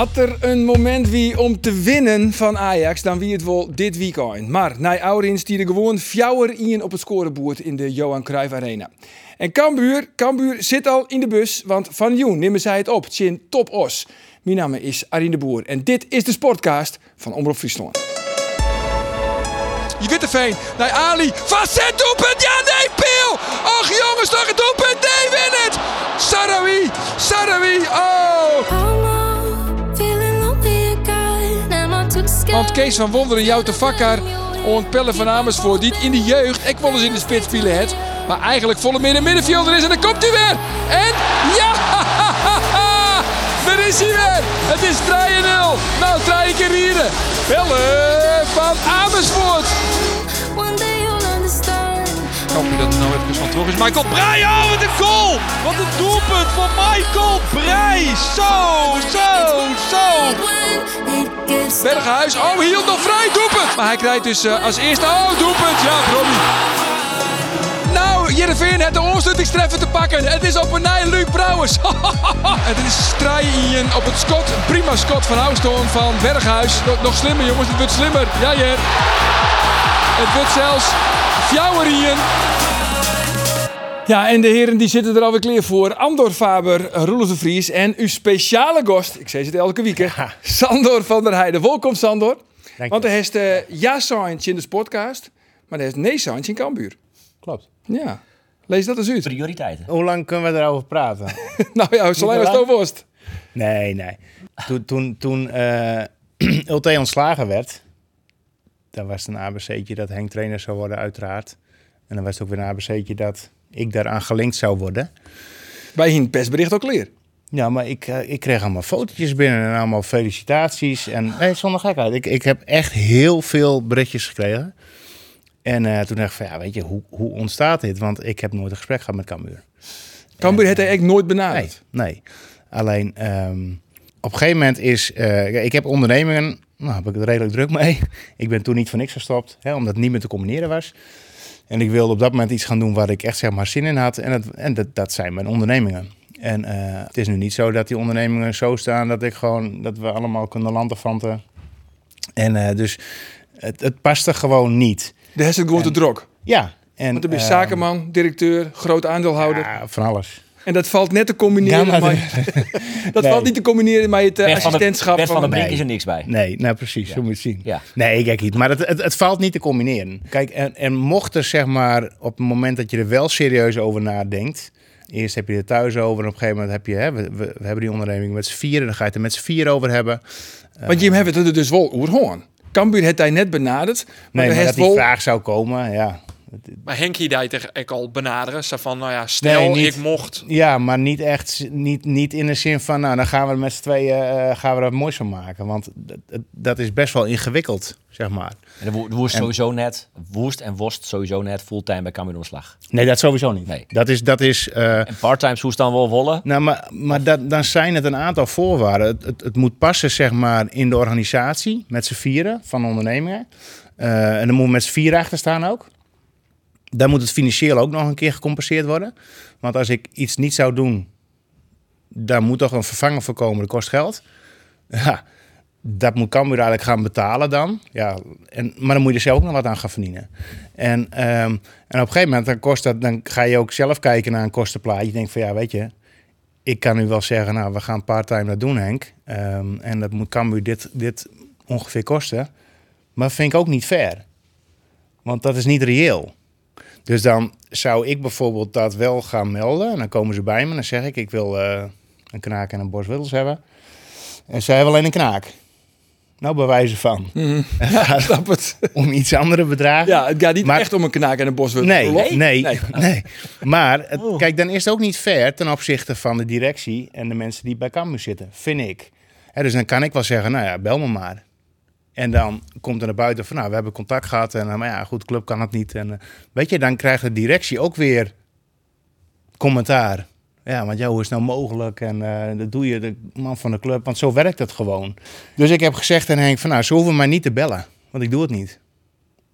Had er een moment wie om te winnen van Ajax, dan wie het wel dit weekend. Maar Nij Aurins die er gewoon fjouwer in op het scorebord in de Johan Cruijff Arena. En Cambuur, Cambuur zit al in de bus, want van Joen nemen zij het op. Tjin Top Os. Mijn naam is Arine de Boer en dit is de Sportcast van Omroep Friesland. Je Witteveen naar Ali. Facet doelpunt. Ja, nee, Peel. Och jongens, toch een doelpunt. Nee, win het. Sarawi. Sarawi. Oh. Want Kees van Wonderen jouwt de vakker on Pelle van Amersfoort. Die het in de jeugd ik wel eens in de spits vielen het. Maar eigenlijk volle midden middenvelder is. En dan komt hij weer. En ja! Daar is hij weer. Het is 3-0. Nou, drie keer hier. Pelle van Amersfoort. Ik hoop dat er nou even van terug is. Michael Breij, oh wat een goal! Wat een doelpunt van Michael Breij! Zo, zo, zo! Berghuis, oh hield nog vrij, doelpunt! Maar hij krijgt dus uh, als eerste, oh doelpunt, ja Robbie. Nou, Jereveen heeft de ontsluitingstreffer te pakken. Het is op een nij Luc Brouwers. het is strijden op het skot. Prima skot van Houstoon van Berghuis. Nog, nog slimmer jongens, het wordt slimmer. Ja, Jer. Het wordt zelfs fjouwerien. Ja, en de heren die zitten er alweer klaar voor. Andor Faber, Roelof de Vries en uw speciale gast, ik zeg het elke week, ja. Sandor van der Heijden. Welkom Sandor. Dank Want er heeft uh, ja signs in de podcast, maar er heeft nee in Cambuur. Klopt. Ja. Lees dat eens uit. Prioriteiten. Hoe lang kunnen we erover praten? nou ja, zolang als het worst. Nee, nee. Toen, toen, toen uh, Ulte ontslagen werd, dan was het een ABC'tje dat Henk trainer zou worden, uiteraard. En dan was het ook weer een ABC'tje dat ik daaraan gelinkt zou worden. Bij een persbericht ook leer. Ja, maar ik, uh, ik kreeg allemaal fotootjes binnen en allemaal felicitaties. En nee, zonder gekheid. Ik, ik heb echt heel veel berichtjes gekregen. En uh, toen dacht ik van, ja, weet je, hoe, hoe ontstaat dit? Want ik heb nooit een gesprek gehad met Cambuur. Cambuur heeft hij eigenlijk nooit benaderd? Nee, nee. alleen um, op een gegeven moment is... Uh, ik heb ondernemingen, nou heb ik het redelijk druk mee. Ik ben toen niet voor niks gestopt, hè, omdat het niet meer te combineren was. En ik wilde op dat moment iets gaan doen waar ik echt zeg maar zin in had. En, dat, en dat, dat zijn mijn ondernemingen. En uh, het is nu niet zo dat die ondernemingen zo staan dat ik gewoon dat we allemaal kunnen lanterfanten. En uh, dus het, het past er gewoon niet. De is gewoon te druk. Ja. En, Want dan ben je uh, zakenman, directeur, groot aandeelhouder. Ja, van alles. En dat valt net te combineren. Ja, maar dat nee. valt niet te combineren met het uh, assistentschap van, de, van de Brink nee. is er niks bij. Nee, nou precies, ja. zo moet je zien. Ja. Nee, kijk niet. Maar het, het, het, valt niet te combineren. Kijk, en, en mocht er zeg maar op het moment dat je er wel serieus over nadenkt. Eerst heb je er thuis over en op een gegeven moment heb je, hè, we, we, we hebben die onderneming met z'n vieren. Dan ga je het er met z'n vier over hebben. Want je hebt het er dus wel over. Cambuur heeft hij net benaderd. Maar, nee, maar dat die wel... vraag zou komen, ja. Maar Henkie deed ik al benaderen. Zo van, nou ja, stel nee, niet, ik mocht. Ja, maar niet echt, niet, niet in de zin van, nou dan gaan we met z'n tweeën uh, gaan we er moois van maken. Want dat, dat is best wel ingewikkeld, zeg maar. En de woest sowieso net, woest en worst sowieso net fulltime bij Cambuur ontslag. Nee, dat sowieso niet. Nee. Dat is, dat is. Uh, en parttime soest dan wel wollen. Nou, maar, maar dat, dan zijn het een aantal voorwaarden. Het, het, het moet passen, zeg maar, in de organisatie met z'n vieren van ondernemingen. Uh, en dan moet met z'n vier achter staan ook. Dan moet het financieel ook nog een keer gecompenseerd worden. Want als ik iets niet zou doen, daar moet toch een vervanger voor komen. Dat kost geld. Ja, dat moet Cambuur eigenlijk gaan betalen dan. Ja, en, maar dan moet je er zelf ook nog wat aan gaan verdienen. En, um, en op een gegeven moment dan, kost dat, dan ga je ook zelf kijken naar een kostenplaatje. Je denkt van ja, weet je, ik kan nu wel zeggen, nou, we gaan part-time dat doen, Henk. Um, en dat moet Cambuur dit, dit ongeveer kosten. Maar dat vind ik ook niet fair. Want dat is niet reëel. Dus dan zou ik bijvoorbeeld dat wel gaan melden. En dan komen ze bij me en dan zeg ik, ik wil uh, een knaak en een bos widdels hebben. En zij hebben alleen een knaak. Nou, bij wijze van. Mm. Ja, snap het. om iets andere bedragen. Ja, het gaat niet maar, echt om een knaak en een bos widdels. Nee, nee, nee, nee. nee. Maar het, oh. kijk, dan is het ook niet fair ten opzichte van de directie en de mensen die bij Cambuur zitten, vind ik. He, dus dan kan ik wel zeggen, nou ja, bel me maar. En dan komt er naar buiten van, nou, we hebben contact gehad. En maar ja, goed, club kan het niet. En weet je, dan krijgt de directie ook weer commentaar. Ja, want ja, hoe is het nou mogelijk? En eh, dat doe je de man van de club, want zo werkt het gewoon. Dus ik heb gezegd aan Henk van, nou, ze hoeven mij niet te bellen, want ik doe het niet.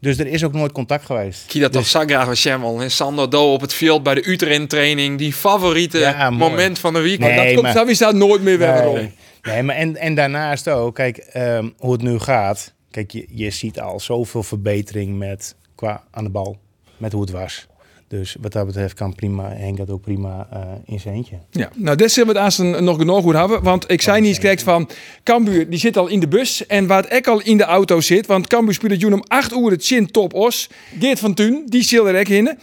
Dus er is ook nooit contact geweest. Kie dat dus, toch Sagra van Schemmel en Sander Do op het veld bij de Utrecht training. Die favoriete Ja, moment van de week. Nee, dat komt maar- sowieso nooit meer weg. Nee, nee maar en, en daarnaast ook, kijk, ehm, hoe het nu gaat. Kijk, je, je ziet al zoveel verbetering met, qua aan de bal, met hoe het was. Dus wat dat betreft kan prima, Henk dat ook prima eh, in zijn eentje. Ja, nou, dit zullen we het aan nog genoeg goed hebben. Want ik zei niet eens correct van... Cambuur, die zit al in de bus. En waar het ek al in de auto zit... Want Cambuur speelt Joen om 8 uur het chin top os. Geert van Tuin, die zil er ook in.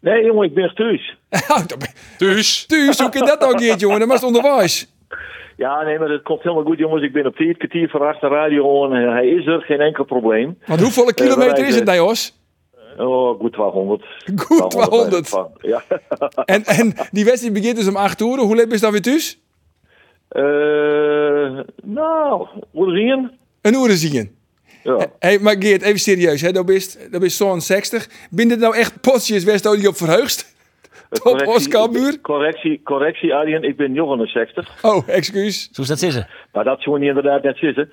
Nee, jongen, ik ben thuis. Dus, Thuis, hoe kan dat nou, Geert, jongen? Dat was het onderwijs. Ja, nee, maar dat komt helemaal goed, jongens. Ik ben op tijd, kwartier voor achter radio en hij is er, geen enkel probleem. Want hoeveel kilometer is het, rijden- nee, os? Oh, goed 200. Goed 200. van. Ja. En, en die wedstrijd begint dus om 8 uur. Hoe laat is dan weer thuis? Eh, nou, hoe zien? Een uur zien. Ja. Hey, maar Geert, even serieus. Hè? Dat is, dat is zo'n 60. Ben dit nou echt potjes West die op verheugst? Top os Cambuur? correctie, correctie, Arjen. Ik ben 69. Oh, excuus. Zo is dat zitten. Maar dat zou niet inderdaad net zitten.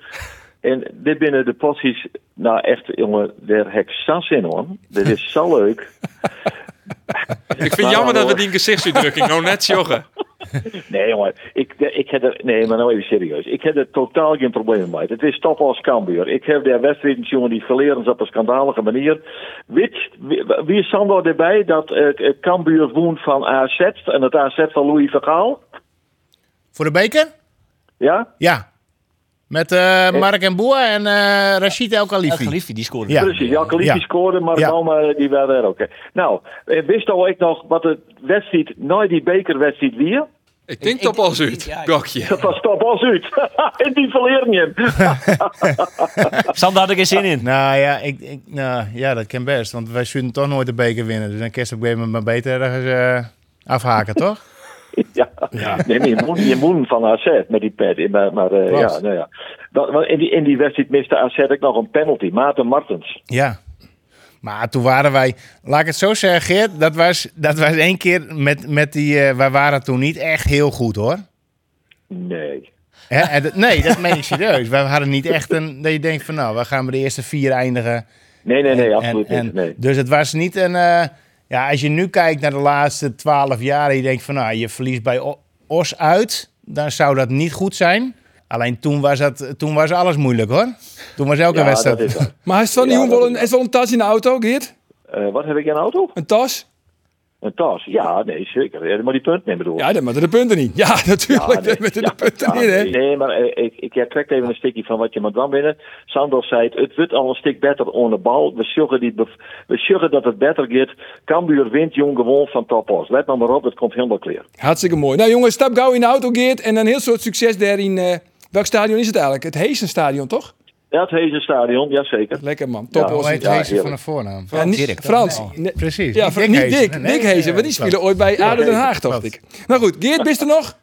En dit binnen de posities, nou echt, jongen, daar heb ik in hoor. Dit is zo leuk. ik vind het jammer dat we die gezichtsuitdrukking nou net joggen. Nee, jongen, ik, ik heb er, nee, maar nou even serieus. Ik heb er totaal geen probleem mee. Het is top als Cambuur. Ik heb daar wedstrijden, jongen, die verleren op een schandalige manier. Weet, wie, wie is Sander erbij dat eh Cambuur woont van AZ en het AZ van Louis Vergaal? Voor de beker? Ja? Ja. Met eh, Mark en Boer en eh Rashid El El Khalifi. Khalifi, die scoorde. Ja. Precies, ja, Khalifi Ja. scoorde, maar Ja. dan, eh, die waren er ook. hè. Nou, eh, wist al ik nog wat de wedstrijd, nou die bekerwedstrijd weer? Ik denk Ik- top al ik- uit. Gokje. Dat was top als uit. en die verleren je. Sander had ik er zin in. Nou ja, ik, ik, nou, ja, dat kan best. Want wij zullen toch nooit de beker winnen. Dus dan ook weer maar beter ergens eh, afhaken, toch? Ja. Nee, maar je moet, je moet van AZ met die pet. Maar, maar eh, ja, nou ja. Want in, die, in die wedstrijd miste AZ ook nog een penalty. Maarten Martens. Ja. Maar toen waren wij, laat ik het zo zeggen, Geert, dat was, dat was één keer met, met die, eh, wij waren toen niet echt heel goed hoor. Nee. Hè? Nee, dat meen ik serieus. Wij hadden niet echt een, dat je denkt van nou, we gaan bij de eerste vier eindigen. Nee, nee, nee, En- absoluut en- niet. Nee. Dus het was niet een, eh, ja, als je nu kijkt naar de laatste twaalf jaar en je denkt van nou, je verliest bij Os uit, dan zou dat niet goed zijn. Alleen toen was, dat, toen was alles moeilijk hoor. Toen was elke Ja, wedstrijd. Maar is van die Ja, wel is een, is wel een tas in de auto, Geert? Eh, wat heb ik in een auto? Een tas? Een tas. Ja, nee, zeker. Ja, maar die punt nemen bedoel. Ja, dan moeten de punten niet. Ja, natuurlijk. Ja, nee. dat moeten de Ja, punten niet, hè? nee, maar eh, ik, ik trek even een stukje van wat je met dan binnen. Sandor zei het, het wordt al een stuk beter onder de bal. We zorgen, die, we zorgen dat het beter gaat. Cambuur wint jong gewoon van Topos. Let nou maar op, het komt helemaal clear. Hartstikke mooi. Nou jongens, stap gauw in de auto, Geert. En een heel soort succes daar in... eh, welk stadion is het eigenlijk? Het Heesenstadion, toch? Ja, het Heesenstadion, jazeker. Lekker man. Top Ja. Hoe heet Ja, van de voornaam? Ja, niet- Dirk. Frans. Nee, Nee, precies. Ja, Niet Dick. Dick. Nee, Dick Hezen, want die spelen ooit bij ADO Den Haag, dacht ik. Nou goed, Geert, bist er nog?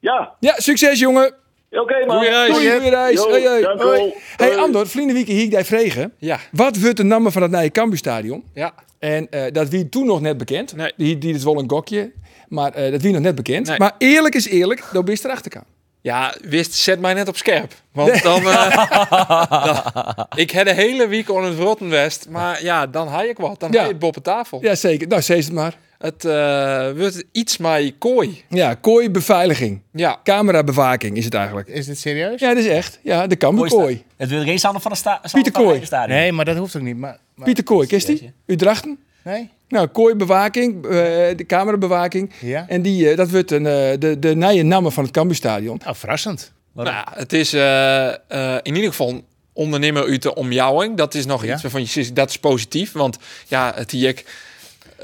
Ja, Ja, succes jongen. oké man. Goeie reis. Doei, goeie reis. Hoi, hoi. Hoi. Hey. Andor, vrienden Wieke hier ik vregen. Ja, Wat wordt de naam van het nieuwe Cambuurstadion? ja. En eh, dat wie toen nog net bekend. Nee. Die, die is wel een gokje. Maar eh, dat wie nog net bekend. Nee. Maar eerlijk is eerlijk, dan bist erachter kan. Ja, wist, zet mij net op scherp. Want dan, eh, dan- Ik heb de hele week on het Rottenwest. Maar ja, dan haal ik wat. Dan Ja. haal je het op tafel. Ja, zeker. Nou, zeg het maar. Het eh, wordt iets maar kooi. Ja, kooi beveiliging. Ja. Camerabewaking is het eigenlijk. Is dit serieus? Ja, dat is echt. Ja, de Cambuur Kooi kooi. Het wil geen Sander van de sta Pieter van Kooi. Nee, maar dat hoeft ook niet. Maar, maar- Pieter Kooi, kist die? Utrechten? Nee? Nou, kooibewaking, eh de camerabewaking. Ja. En die, eh, dat wordt een, eh, de, de nieuwe namen van het Cambuurstadion. Nou, verrassend. Nou, het is eh, eh, in ieder geval een ondernemer uit de omjouwing. Dat is nog Ja. iets waarvan je zegt, dat is positief. Want ja, het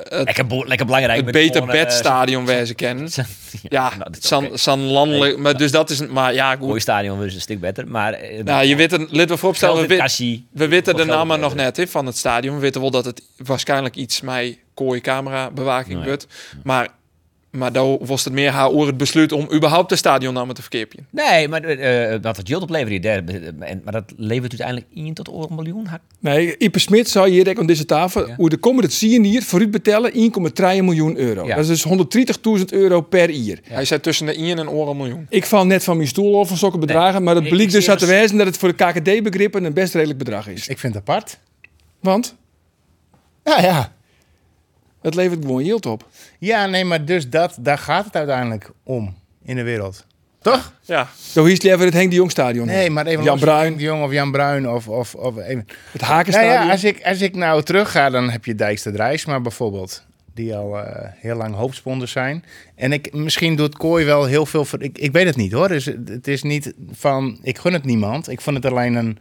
hier Lekker, lekker belangrijk. het beter eh, bedstadion waar ze kennen. Ja, nou, is San, landelijk. Maar dus dat is, maar ja, Mooi goed. stadion is een stuk beter. Maar eh, Nou, je weet het, let me vooropstellen, we, wit- kassie. we weten de namen nog net hè, van het stadion. We weten wel dat het waarschijnlijk iets met kooi camera bewaking wordt. Maar Maar dan was het meer haar oor het besluit om überhaupt de stadionnamen te verkeerpjen. Nee, maar eh, dat het geld oplevert die derde. en- Maar dat levert uiteindelijk 1 tot een miljoen. Ha- Nee, Ipe Smit zou hier aan deze tafel, Ja. hoe de komende 10 jaar vooruit betellen 1,3 miljoen euro. Ja. Dat is dus 130.000 euro per jaar. Hij zei tussen de 1 en oor een miljoen. Ik val net van mijn stoel over zulke bedragen, maar het ik- blijkt dus uit te wijzen dat het voor de KKD-begrippen een best redelijk bedrag is. Ik vind het apart. Want Ja, ja. Het levert gewoon yield op. Ja, nee, maar dus dat, daar gaat het uiteindelijk om in de wereld. Toch? Ja, Zo hier is het even het Henk de Jong stadion. Nee, maar even Jan Bruin. De Jong of Jan Bruin of... of, of even. Het Nou Hakenstadion. ja, als ik, als ik nou terug ga, dan heb je Dijkster Drijsma bijvoorbeeld. Die al eh, heel lang hoofdsponsor zijn. En ik, misschien doet Kooi wel heel veel... Voor, ik, ik weet het niet hoor. Dus het het is niet van... Ik gun het niemand. Ik vond het alleen een...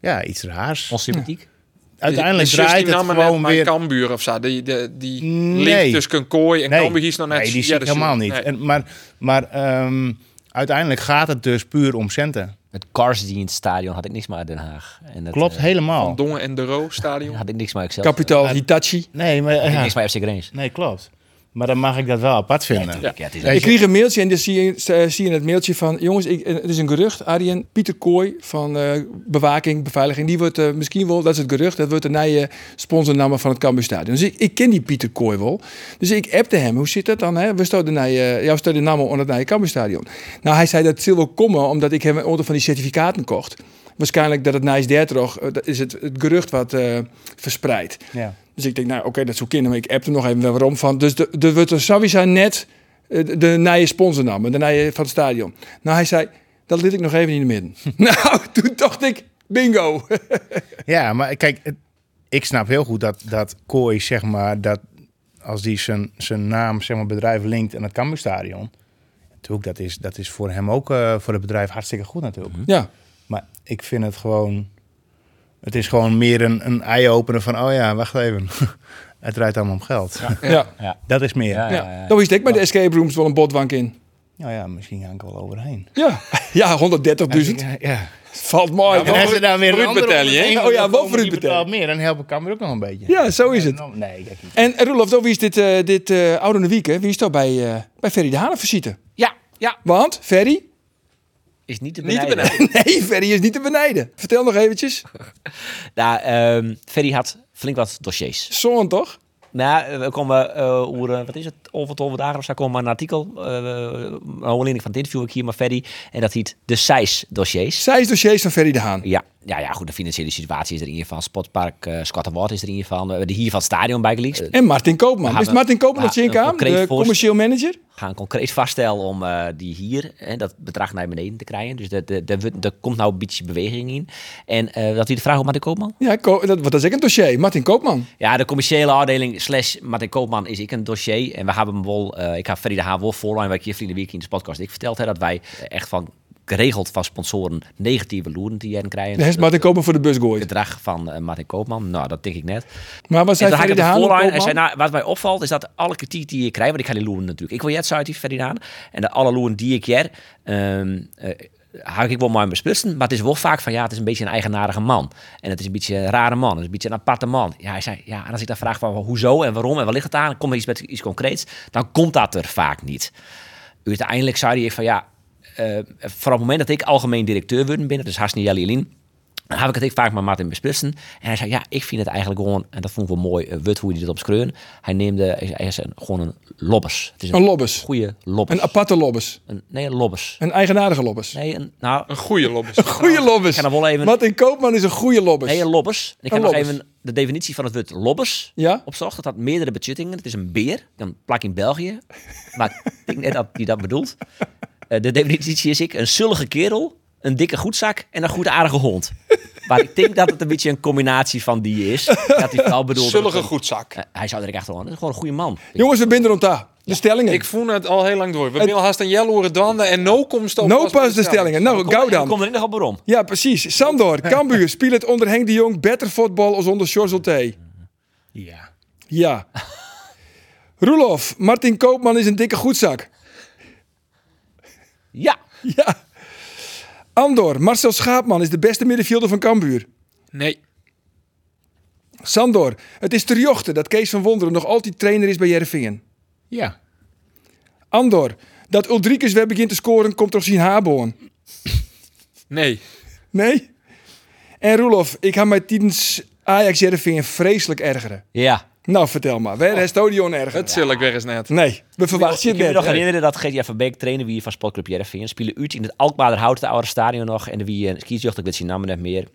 Ja, iets raars. Onsympathiek. Uiteindelijk Die draait die het gewoon weer... bij Cambuur of zo. Die, die, die Nee. link tussen Kooi en Cambuur is nog net... nee, die zie ja, ik is- helemaal niet. nee. En, maar maar ehm, uiteindelijk gaat het dus puur om centen. Met Karsdienst stadion had ik niks meer uit Den Haag. En dat, Klopt, eh, helemaal. Van Dongen en de Roo stadion. had ik niks meer zelf. Kapitaal Hitachi. Nee, maar, Had ik ja. niks meer FC Greens. nee, klopt. Maar dan mag ik dat wel apart vinden. Ja, Ik kreeg een mailtje en dan zie je, zie je het mailtje van... Jongens, ik, het is een gerucht. Arjen, Pieter Kooi van eh, bewaking, beveiliging... die wordt eh, misschien wel, dat is het gerucht... dat wordt de nieuwe sponsornaam van het Cambuur Stadion. Dus ik, ik ken die Pieter Kooi wel. Dus ik appte hem. Hoe zit dat dan? Hè? We stonden naar je, jou stond de naam onder het nieuwe Cambuur Stadion. Nou, hij zei dat het wel komen... omdat ik hem een aantal van die certificaten kocht. Waarschijnlijk dat het Nice 30 eh, dat is het, het gerucht wat eh verspreidt. Ja. Dus ik denk, nou oké, dat zou kunnen, maar ik appte nog even wel waarom van. Dus de- er wordt er sowieso net eh, de, de nieuwe sponsornaam, de nieuwe van het stadion. Nou, hij zei, dat liet ik nog even in de midden. nou, toen dacht ik, bingo. Ja, maar kijk, ik snap heel goed dat, dat Kooi, zeg maar, dat als die zijn, zijn naam, zeg maar, bedrijf linkt aan het Cambuurstadion. Natuurlijk, dat is, dat is voor hem ook, voor het bedrijf hartstikke goed natuurlijk. ja, Maar ik vind het gewoon, het is gewoon meer een, een eye-opener van, oh ja, wacht even. het draait allemaal om geld. ja. Ja. Dat is meer. Ja, Ja, ja. Dan wist ik bij de escape rooms wel een botwank in. Nou ja, misschien ga ik wel overheen. Ja, ja 130.000. Ja. Valt mooi. Ja, En als er dan weer een Fruit betalen, Oh ja, die fruit betaalt meer, dan help ik Cambuur ook nog een beetje. Ja, zo is het. Nee, kijk niet. En Roelof, dan wie is dit, eh dit eh oude week, hè? Wie is dat bij, eh bij Ferry de Hanen visite? Ja, ja. Want, Ferry? Is niet te Niet te benijden. Nee, Ferry is niet te benijden. Vertel nog eventjes. Nou, ehm Ferry had flink wat dossiers. Zo'n toch? Nou, we komen eh over, eh, wat is het, over over dagen of zo, komen een artikel, eh een aanleiding van het interview ik hier maar Ferry, en dat heet de SIJS dossiers. Zij is dossiers van Ferry de Haan. Ja, ja, ja, goed, de financiële situatie is er in ieder geval. Sportpark uh, Squatterwaard is er in ieder geval. We hebben de hier van het stadion bijgeleakt. En Martin Koopman. We Is Martin Koopman ik aan? concreet De commercieel manager? gaan concreet vaststellen om eh, die hier, hè, dat bedrag naar beneden te krijgen. Dus er komt nou een beetje beweging in. En eh dat wie de vraag op Martin Koopman? Ja, Ko- dat, dat is ook een dossier. Martin Koopman. Ja, de commerciële afdeling slash Martin Koopman is ik een dossier. En we hebben hem wel, eh, ik heb Ferry de Haan wel ik hier vrienden week in de podcast ik verteld heb, dat wij echt van geregeld van sponsoren negatieve loeren te jaren krijgen. Daar is Martin Koopman voor de bus Het gooid. gedrag van eh, Martin Koopman, nou dat denk ik net. Maar wat zei Ferry ik de het Haan en zei, nou, wat mij opvalt is dat alle kritiek die ik krijg, want ik ga die loeren natuurlijk. Ik wil jet uit die Ferry de Haan. En de alle loeren die ik jer, ehm eh, hou ik wel maar besplitsen. Maar het is wel vaak van, ja, het is een beetje een eigenaardige man. En het is een beetje een rare man. Het is een beetje een aparte man. Ja, hij zei, ja, en als ik dan vraag van, hoezo en waarom en waar ligt het aan? Komt er iets met iets concreets. Dan komt dat er vaak niet. Uiteindelijk zei hij van, ja, eh voor het moment dat ik algemeen directeur word binnen, dus Hasni Jelly dan heb ik het ik vaak met Martin beslissen. En hij zei, ja, ik vind het eigenlijk gewoon, en dat vond ik wel mooi, uh, wut hoe hij dit op schreeuwen. Hij neemde, hij een, gewoon een lobbes. Het is Een lobbes. goede lobbes. Een aparte lobbes. Een- nee, een lobbes. Een eigenaardige lobbes. Nee, een, nou, Een goede lobbes. ik ga nog wel even... Martin Koopman is een goede lobbes. Nee, een lobbes. Ik Een heb nog lobbes. even de definitie van het woord lobbes Ja? opzocht. Dat had meerdere betuttingen. Het is een beer, een plak in België. Maar ik denk net dat hij dat bedoelt. Eh, de definitie is ik, een zullige kerel, een dikke goedzak en een goede aardige hond. Maar ik denk dat het een beetje een combinatie van die is. Dat hij vooral bedoelt... Zullige goedzak. Eh, hij zou er echt wel aan. Dat is gewoon een goede man. Jongens, we binden rond daar. De stellingen. Ik voel het al heel lang door. We hebben al haast een jelloere danden en no komt op. no pas de stellingen. Nou, Kom, gauw dan. Kom er nog op waarom. Ja, precies. Sandor, Cambuur, speelt het onder Henk de Jong beter voetbal als onder Sjorzel Ja. Ja. Roelof, Martin Koopman is een dikke goedzak. Ja. Ja. Andor, Marcel Schaapman is de beste middenvelder van Cambuur. Nee. Sandor, het is te jochten dat Kees van Wonderen nog altijd trainer is bij Jervingen. Ja. Andor, dat Ulrikes weer begint te scoren, komt door zijn haarboon. Nee. Nee? En Roelof, ik ga mij tijdens Ajax Jereveen vreselijk ergeren. Ja. Nou, vertel maar. Waar is Stadion erger? Het zul ik weer eens net. Nee, we verwachten je Ik kan me nog herinneren dat GTA van Beek trainen wie van Sportclub Jereveen. Spelen uit in het Alkmaar Hout, het oude stadion nog. En de wie een skijocht, ik weet zijn namen net meer.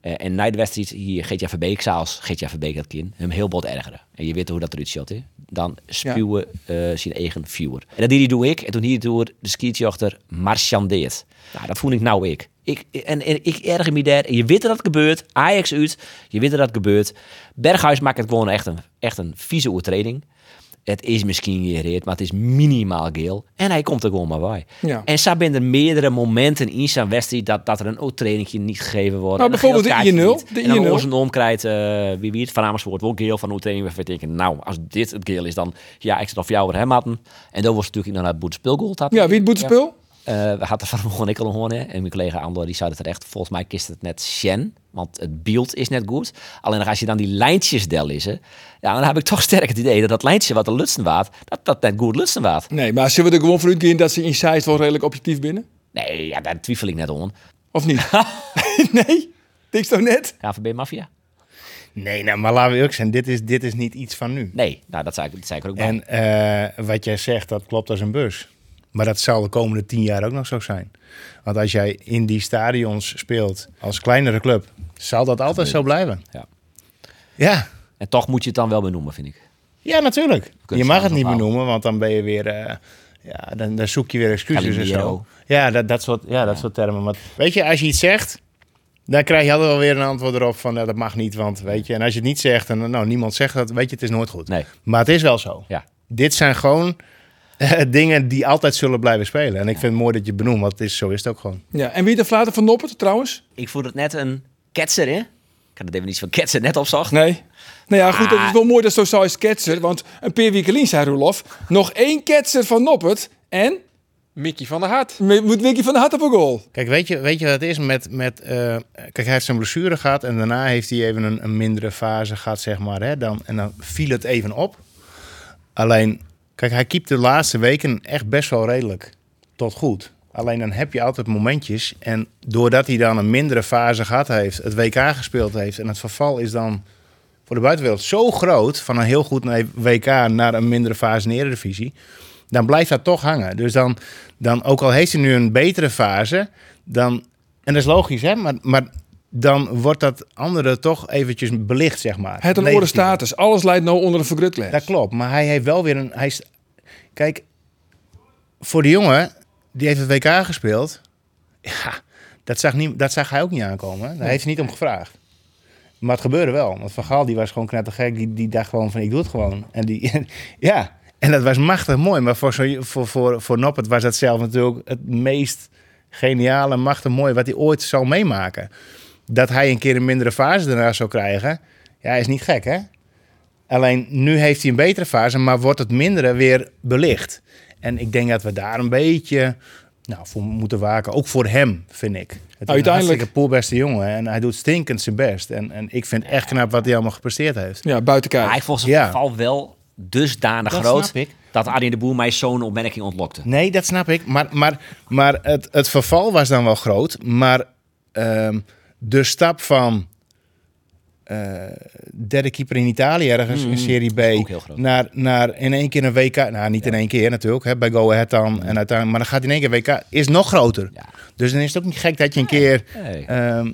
Eh, en na de wedstrijd hier GTA van Beek, zoals GTA van Beek dat kind, hem heel bot ergeren. En je weet hoe dat eruit ziet, hè? Dan spuwen eh, zijn eigen viewer. En dat die doe ik. En toen hier door de skijochter marchandeert. Nou, dat voel ik nou ik. Ik, en, en ik erger me daar. Je weet dat het gebeurt. Ajax uit. Je weet dat het gebeurt. Berghuis maakt het gewoon echt een, echt een vieze overtreding. Het is misschien gereerd, maar het is minimaal geel. En hij komt er gewoon maar bij. Ja. En zo zijn er meerdere momenten in zijn wedstrijd dat, dat er een overtreding niet gegeven wordt. Nou, bijvoorbeeld de kaartje I0, niet. de En dan I0. ons een omkrijgt, eh wie wie het van Amersfoort wel geel van overtreding. Waarvan ik denk, nou, als dit het geel is, dan ja, ik zit of jou weer hem hadden. En dan was het natuurlijk naar het boetspulgoal. Ja, wie het boetespul? Eh, we hadden van gewoon ik al horen en mijn collega Andor die zei het terecht. Volgens mij kist het net Shen, want het beeld is net goed. Alleen als je dan die lijntjes del is, hè, ja, dan heb ik toch sterk het idee dat dat lijntje wat de lutsen waard, dat dat net goed lutsen waard. Nee, maar zullen we er gewoon vanuit gaan dat ze in Zeist wel redelijk objectief binnen? Nee, ja, daar twijfel ik net om. Of niet? nee? Niks toch net? KVB Mafia? Nee, nou, maar laten we ook zijn. Dit is, dit is niet iets van nu. Nee, nou dat zei ik, dat zei ik er ook bij. En eh, wat jij zegt, dat klopt als een bus. Maar dat zal de komende tien jaar ook nog zo zijn. Want als jij in die stadions speelt als kleinere club, zal dat altijd zo blijven. Ja. Ja, En toch moet je het dan wel benoemen, vind ik. ja natuurlijk. Je mag het niet benoemen, want dan ben je weer... eh, ja, dan, dan zoek je weer excuses en zo. Ja, dat, dat, soort, ja, dat soort termen. Maar weet je, als je iets zegt, dan krijg je altijd wel weer een antwoord erop van... nou, dat mag niet, want weet je... En als je het niet zegt en nou, niemand zegt dat, weet je, het is nooit goed. Nee. Maar het is wel zo. Ja. Dit zijn gewoon dingen die altijd zullen blijven spelen. En ik vind het mooi dat je het benoemt, want het is, zo is het ook gewoon. Ja, en wie de flater van Noppert trouwens? Ik voel het net een ketser, hè? Ik had het even niet van ketser net opzocht. Nee. Nou ja, goed, dat is wel mooi dat zo zou is ketser. Want een paar weken geleden zei Roelof, nog één ketser van Noppert. En Mickey van der Hart. moet Wiki van de Hart op een goal. Kijk, weet je, weet je wat het is met... met eh, kijk, hij heeft zijn blessure gehad en daarna heeft hij even een, een mindere fase gehad, zeg maar. Hè, dan, en dan viel het even op. Alleen, kijk, hij keept de laatste weken echt best wel redelijk tot goed. Alleen dan heb je altijd momentjes. En doordat hij dan een mindere fase gehad heeft, het WK gespeeld heeft... en het verval is dan voor de buitenwereld zo groot... van een heel goed WK naar een mindere fase in de Eredivisie... dan blijft dat toch hangen. Dus dan, dan ook al heeft hij nu een betere fase... dan, en dat is logisch, hè, maar... maar dan wordt dat andere toch eventjes belicht, zeg maar. Het een orde status. Alles leidt nou onder de vergrutles. Dat klopt, maar hij heeft wel weer een. Hij is, kijk, voor de jongen die heeft het WK gespeeld. Ja, dat zag, niet, dat zag hij ook niet aankomen. Daar heeft hij niet om gevraagd. Maar het gebeurde wel. Want Van Gaal die was gewoon knettergek. Die, die dacht gewoon van ik doe het gewoon. En die, ja, en dat was machtig mooi. Maar voor, zo, voor, voor, voor Noppert was dat zelf natuurlijk het meest geniale, machtig mooi wat hij ooit zal meemaken. Dat hij een keer een mindere fase daarna zou krijgen. Ja, is niet gek hè? Alleen nu heeft hij een betere fase, maar wordt het mindere weer belicht. En ik denk dat we daar een beetje nou, voor moeten waken. Ook voor hem, vind ik. Het is een Uiteindelijk- hartstikke poolbeste jongen. En hij doet stinkend zijn best. En, en ik vind echt knap wat hij allemaal gepresteerd heeft. Ja, buiten kijf. Hij vond zijn Ja. geval wel dusdanig Dat groot... snap ik. dat Arjen de Boer mij zo'n opmerking ontlokte. Nee, dat snap ik. Maar, maar, maar het, het verval was dan wel groot. Maar ehm, de stap van eh, derde keeper in Italië ergens in Serie B... Naar, naar in één keer een WK... Nou, niet in één keer natuurlijk, hè, bij Go Ahead dan. En uiteindelijk, maar dan gaat hij in één keer WK... Is nog groter. Ja. Dus dan is het ook niet gek dat je een keer... Nee. ehm,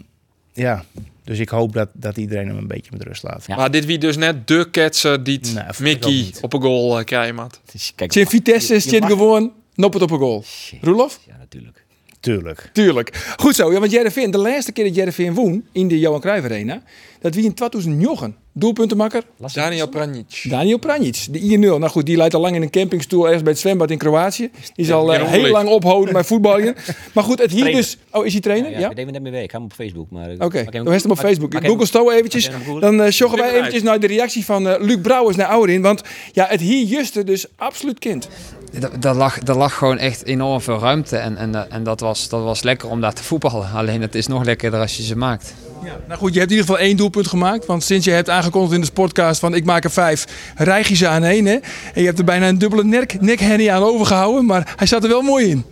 ja, dus ik hoop dat, dat iedereen hem een beetje met rust laat. Ja. Maar dit wie dus net de ketser die Nee, ook Mickey op een goal uh, krijgen had. Dus kijk, Zin Vitesse je zit mag- gewoon Noppert op een goal. Roelof? Ja, natuurlijk. Tuurlijk. Tuurlijk. Goed zo, ja, want Jereveen, de laatste keer dat Jereveen woon in de Johan Cruijff Arena, dat wie in 2009 doelpuntenmakker Daniel Pranjic. Daniel Pranjic, de 1-0. Nou goed, die leidt al lang in een campingstoel ergens bij het zwembad in Kroatië. Die zal eh, heel lang ophouden met voetballen. Maar goed, het hier Trainer. dus... Oh, is hij trainer? Ja, Ja? ik denk net mee weg. Ik ga hem op Facebook. maar Oké, dan is hem op Facebook. Ik Google Stow eventjes. hem Dan eh sjoggen wij eventjes naar de reactie van eh, Luc Brouwers naar Ouderin. Want ja, het hier juiste dus absoluut kind. daar lag, daar lag gewoon echt enorm veel ruimte. En, en, eh, en dat, was, dat was lekker om daar te voetballen. Alleen het is nog lekkerder als je ze maakt. Nou goed, je hebt in ieder geval één doelpunt gemaakt. Want sinds je hebt aangekondigd in de sportcast van ik maak er vijf, rijg je ze aan één. Hè? En je hebt er bijna een dubbele nek, nekhennie aan overgehouden. Maar hij zat er wel mooi in.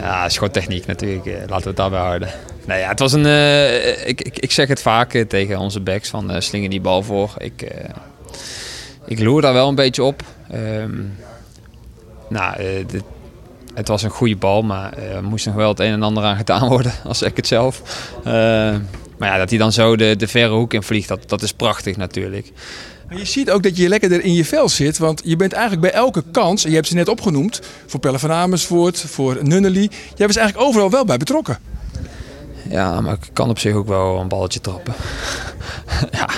Ja, is techniek natuurlijk. eh, Laten we het daarbij houden. Nee, ja, het was een. eh, ik, ik, ik zeg het vaak eh, tegen onze backs van eh slingen die bal voor. Ik, ik loer daar wel een beetje op. Ehm, nou, het was een goede bal, maar er moest nog wel het een en ander aan gedaan worden, als ik het zelf. Maar ja, dat hij dan zo de, de verre hoek in vliegt, dat, dat is prachtig natuurlijk. Maar je ziet ook dat je lekker er in je vel zit. Want je bent eigenlijk bij elke kans, en je hebt ze net opgenoemd, voor Pelle van Amersfoort, voor Nunnely. Jij was eigenlijk overal wel bij betrokken. Ja, maar ik kan op zich ook wel een balletje trappen. ja,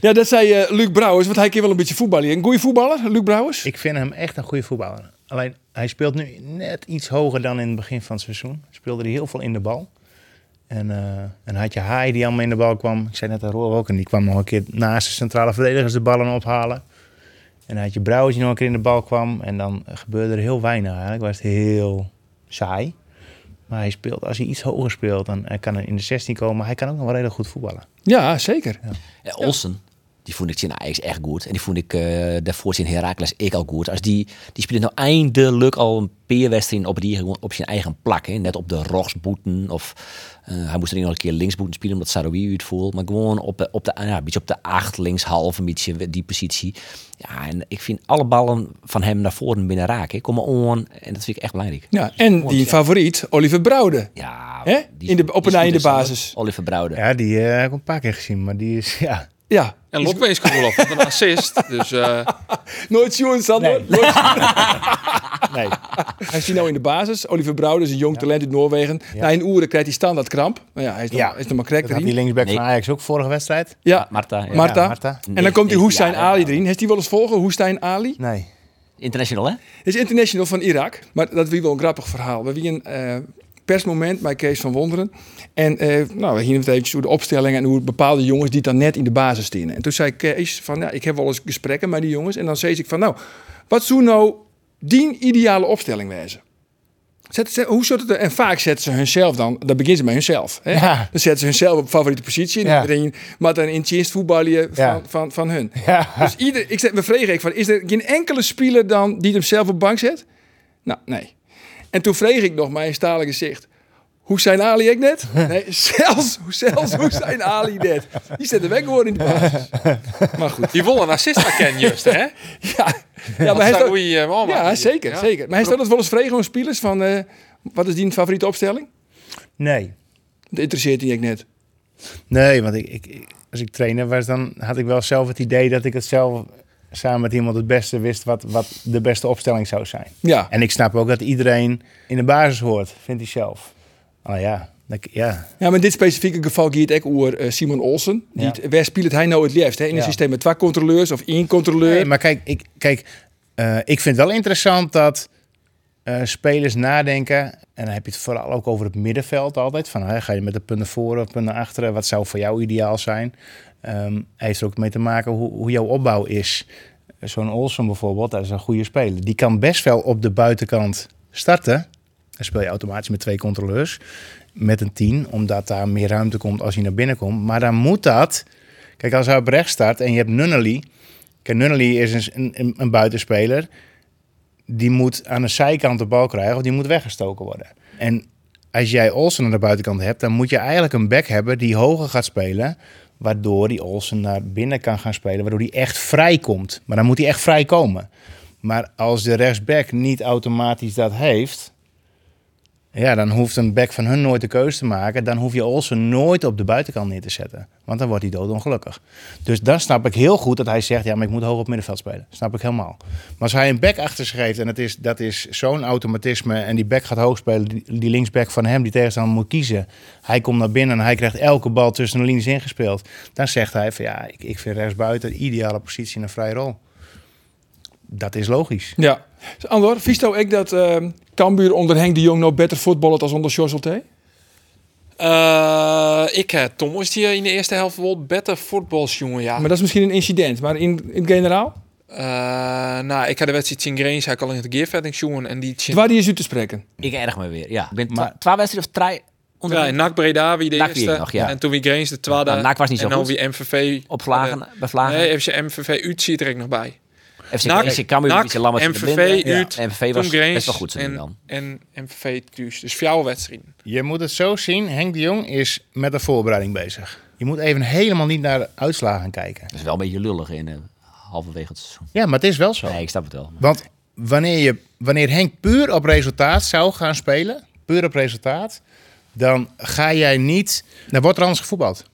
Ja, dat zei eh, Luc Brouwers, want hij kan wel een beetje voetballen. Een goede voetballer, Luc Brouwers? Ik vind hem echt een goede voetballer. Alleen, hij speelt nu net iets hoger dan in het begin van het seizoen. Speelde hij heel veel in de bal. En, eh en had je Haai die allemaal in de bal kwam. Ik zei net aan Roel ook. En die kwam nog een keer naast de centrale verdedigers de ballen ophalen. En dan had je Brouwers die nog een keer in de bal kwam. En dan gebeurde er heel weinig eigenlijk. Was het heel saai. Maar hij speelt, als hij iets hoger speelt, dan hij kan hij in de 16 komen. Hij kan ook nog wel redelijk goed voetballen. Ja, zeker. Ja, Olsen, die vond ik in Ajax echt goed. En die vond ik eh daarvoor in Heracles ik al goed. Als die, die speelt nou eindelijk al een peerwedstrijd op, die, op zijn eigen plak. Hè. Net op de rogsboeten. Of eh, hij moest er nog een keer linksboeten spelen omdat Saroui het voel. Maar gewoon op de, op de, ja, een beetje op de acht, linkshalf, een beetje die positie. Ja, en ik vind alle ballen van hem naar voren binnen raken. hè. Komen on en dat vind ik echt belangrijk. Ja, en die favoriet, Oliver Brouwde. Ja, Hè? die- In de- op is en goed in de basis. Oliver Brouwde. Ja, die eh, heb ik een paar keer gezien. Maar die is, ja... Ja, En wel op met een assist. Dus eh, nooit Sjoerd Sander. Nee. Nooit- Nee. Hij is hier nou in de basis. Oliver Brouwde is een jong talent uit Noorwegen. Na een uur krijgt hij standaard kramp. Maar ja, hij is nog, Ja. is nog maar krek had die erin. linksback Nee. van Ajax ook vorige wedstrijd. Ja, Marta. ja. Marta. Ja, Marta. En dan komt die Hoestijn Ja, Ali erin. Heeft hij wel eens volgen, Hoestijn Ali? Nee. International, hè? Is international van Irak. Maar dat is wel een grappig verhaal. We hebben een eh, persmoment bij Kees van Wonderen. En eh, nou, we gingen het eventjes door de opstelling en hoe bepaalde jongens die dan net in de basis staan. En toen zei Kees van, ja, ik heb wel eens gesprekken met die jongens. En dan zei ik van, nou, wat zou nou die ideale opstelling wezen? Zet, zet- hoe zou het er, en vaak zetten ze hunzelf dan, dan beginnen ze met hunzelf. Hè? Ja. Dan zetten ze hunzelf op favoriete positie. Ja. iedereen, maar dan in het voetballen van, Ja. van, van hun. Ja. Dus ieder, ik me vreeg ik van, is er geen enkele speler dan die hem zelf op bank zet? Nou, nee. En toen vreeg ik nog mijn stalen gezicht. Hoe zijn Ali ik net? Nee, zelfs, zelfs hoe zijn Ali net? Die zet er weg gewoon in de basis. Maar goed. die wil een assist herkennen, juist, hè? Ja, ja maar hij staat, eh, man, ja zeker, Ja. zeker. Maar hij staat dat wel eens vregen aan spelers van... eh, wat is die favoriete opstelling? Nee. Dat interesseert hij ik net. Nee, want ik, ik- als ik trainer was, dan had ik wel zelf het idee dat ik het zelf samen met iemand het beste wist wat, wat de beste opstelling zou zijn. Ja, En ik snap ook dat iedereen in de basis hoort, vindt hij zelf. Oh ja, ja. Ja, maar in dit specifieke geval gaat het ook over eh, Simon Olsen. Die Ja. waar speelt hij nou het liefst? Hè? In een Ja. systeem met twee controleurs of één controleur? Nee, maar kijk, ik, kijk eh, ik vind het wel interessant dat eh, spelers nadenken. En dan heb je het vooral ook over het middenveld altijd. Van, hè, ga je met de punten voor of punten achteren? Wat zou voor jou ideaal zijn? Ehm heeft er ook mee te maken hoe, hoe jouw opbouw is. Zo'n Olsen bijvoorbeeld, dat is een goede speler. Die kan best wel op de buitenkant starten. Dan speel je automatisch met twee controleurs. Met een 10, omdat daar meer ruimte komt als hij naar binnen komt. Maar dan moet dat... Kijk, als hij op rechts start en je hebt Nunnally... Kijk, Nunnally is een, een, een buitenspeler. Die moet aan de zijkant de bal krijgen of die moet weggestoken worden. En als jij Olsen aan de buitenkant hebt, dan moet je eigenlijk een back hebben die hoger gaat spelen. Waardoor die Olsen naar binnen kan gaan spelen, waardoor die echt vrij komt. Maar dan moet hij echt vrij komen. Maar als de rechtsback niet automatisch dat heeft, ja, dan hoeft een back van hun nooit de keuze te maken. Dan hoef je Olsen nooit op de buitenkant neer te zetten. Want dan wordt hij doodongelukkig. Dus dan snap ik heel goed dat hij zegt, ja, maar ik moet hoog op middenveld spelen. Snap ik helemaal. Maar als hij een back achter zich heeft en het is, dat is zo'n automatisme... en die back gaat hoog spelen, die, linksback van hem, die tegenstander moet kiezen... hij komt naar binnen en hij krijgt elke bal tussen de linies ingespeeld... dan zegt hij van, ja, ik, ik vind rechtsbuiten de ideale positie in een vrije rol. Dat is logisch. Ja. Dus Andor, visto ik dat eh Cambuur onder Henk de Jong nou beter voetballen als onder Sjosselte? Eh, ik heb Thomas die in de eerste helft wel beter voetbals, jongen. Ja. Maar dat is misschien een incident. Maar in, in het generaal? Eh, nou, ik had de wedstrijd zien Greens, hij al in het gearvetting jongen en die Waar die is u te spreken? Ik erg me weer. Ja, ik ben Maar- twee wedstrijden of drie onder Ja, NAC Breda wie de NAC eerste. nog, ja. En toen wie Greens de tweede. Nou, NAC was niet zo en dan goed. wie MVV. op Vlagen, bij Vlagen. Nee, FC MVV uit zit er ook nog bij. FC, NAC, Cambuur, NAC, MVV uit, Ja. MVV was best wel goed zijn en, dan. en MVV thuis. Dus jouw wedstrijden. Je moet het zo zien, Henk de Jong is met de voorbereiding bezig. Je moet even helemaal niet naar de uitslagen kijken. Dat is wel een beetje lullig in eh, halverwege het seizoen. Ja, maar het is wel zo. Nee, ik snap het wel. Want wanneer, je, wanneer Henk puur op resultaat zou gaan spelen, puur op resultaat, dan ga jij niet. Dan wordt er anders gevoetbald.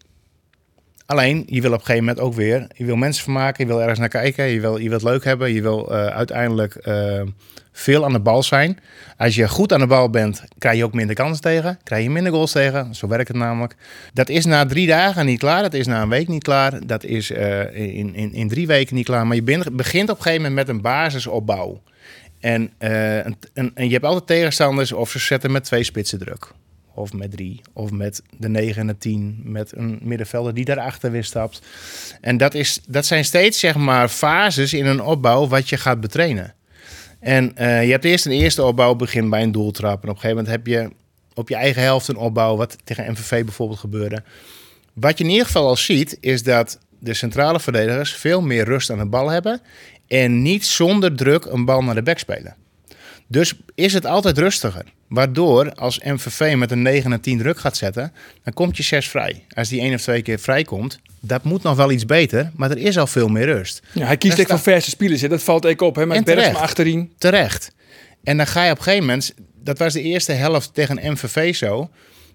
Alleen, je wil op een gegeven moment ook weer. Je wil mensen vermaken, je wil ergens naar kijken, je wil, je wil het leuk hebben, je wil eh, uiteindelijk eh, veel aan de bal zijn. Als je goed aan de bal bent, krijg je ook minder kansen tegen, krijg je minder goals tegen. Zo werkt het namelijk. Dat is na drie dagen niet klaar, dat is na een week niet klaar, dat is eh, in, in, in drie weken niet klaar. Maar je begint- op een gegeven moment met een basisopbouw. En, en je hebt altijd tegenstanders of ze zetten met twee spitsen druk. Of met drie. Of met de negen en de tien. Met een middenvelder die daarachter weer stapt. En dat, is, dat zijn steeds zeg maar fases in een opbouw wat je gaat betrainen. En eh, je hebt eerst een eerste opbouw, begin bij een doeltrap. En op een gegeven moment heb je op je eigen helft een opbouw, wat tegen MVV bijvoorbeeld gebeurde. Wat je in ieder geval al ziet, is dat de centrale verdedigers veel meer rust aan de bal hebben. En niet zonder druk een bal naar de bek spelen. Dus is het altijd rustiger. Waardoor als MVV met een 9 en 10 druk gaat zetten, dan komt je 6 vrij. Als die één of twee keer vrij komt, dat moet nog wel iets beter, maar er is al veel meer rust. Ja, hij kiest echt voor verse spelers. hè. Dat valt ik op. Hè, met Bergsma terecht. achterin. Terecht. En dan ga je op een gegeven moment, dat was de eerste helft tegen MVV zo.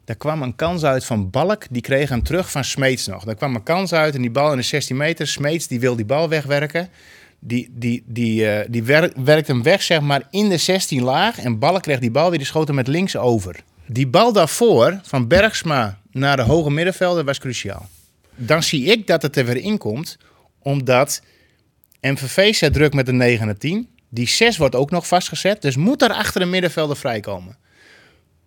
Daar kwam een kans uit van Balk, die kreeg hem terug van Smeets nog. Daar kwam een kans uit en die bal in de 16 meter. Smeets die wil die bal wegwerken. Die, die, die, eh, die wer- werkt hem weg zeg maar in de 16 laag. En Balk kreeg die bal weer, die schoot hem met links over. Die bal daarvoor, van Bergsma naar de hoge middenvelder, was cruciaal. Dan zie ik dat het er weer in komt, omdat MVV zet druk met de 9 en de 10. Die 6 wordt ook nog vastgezet. Dus moet er achter de middenvelder vrijkomen.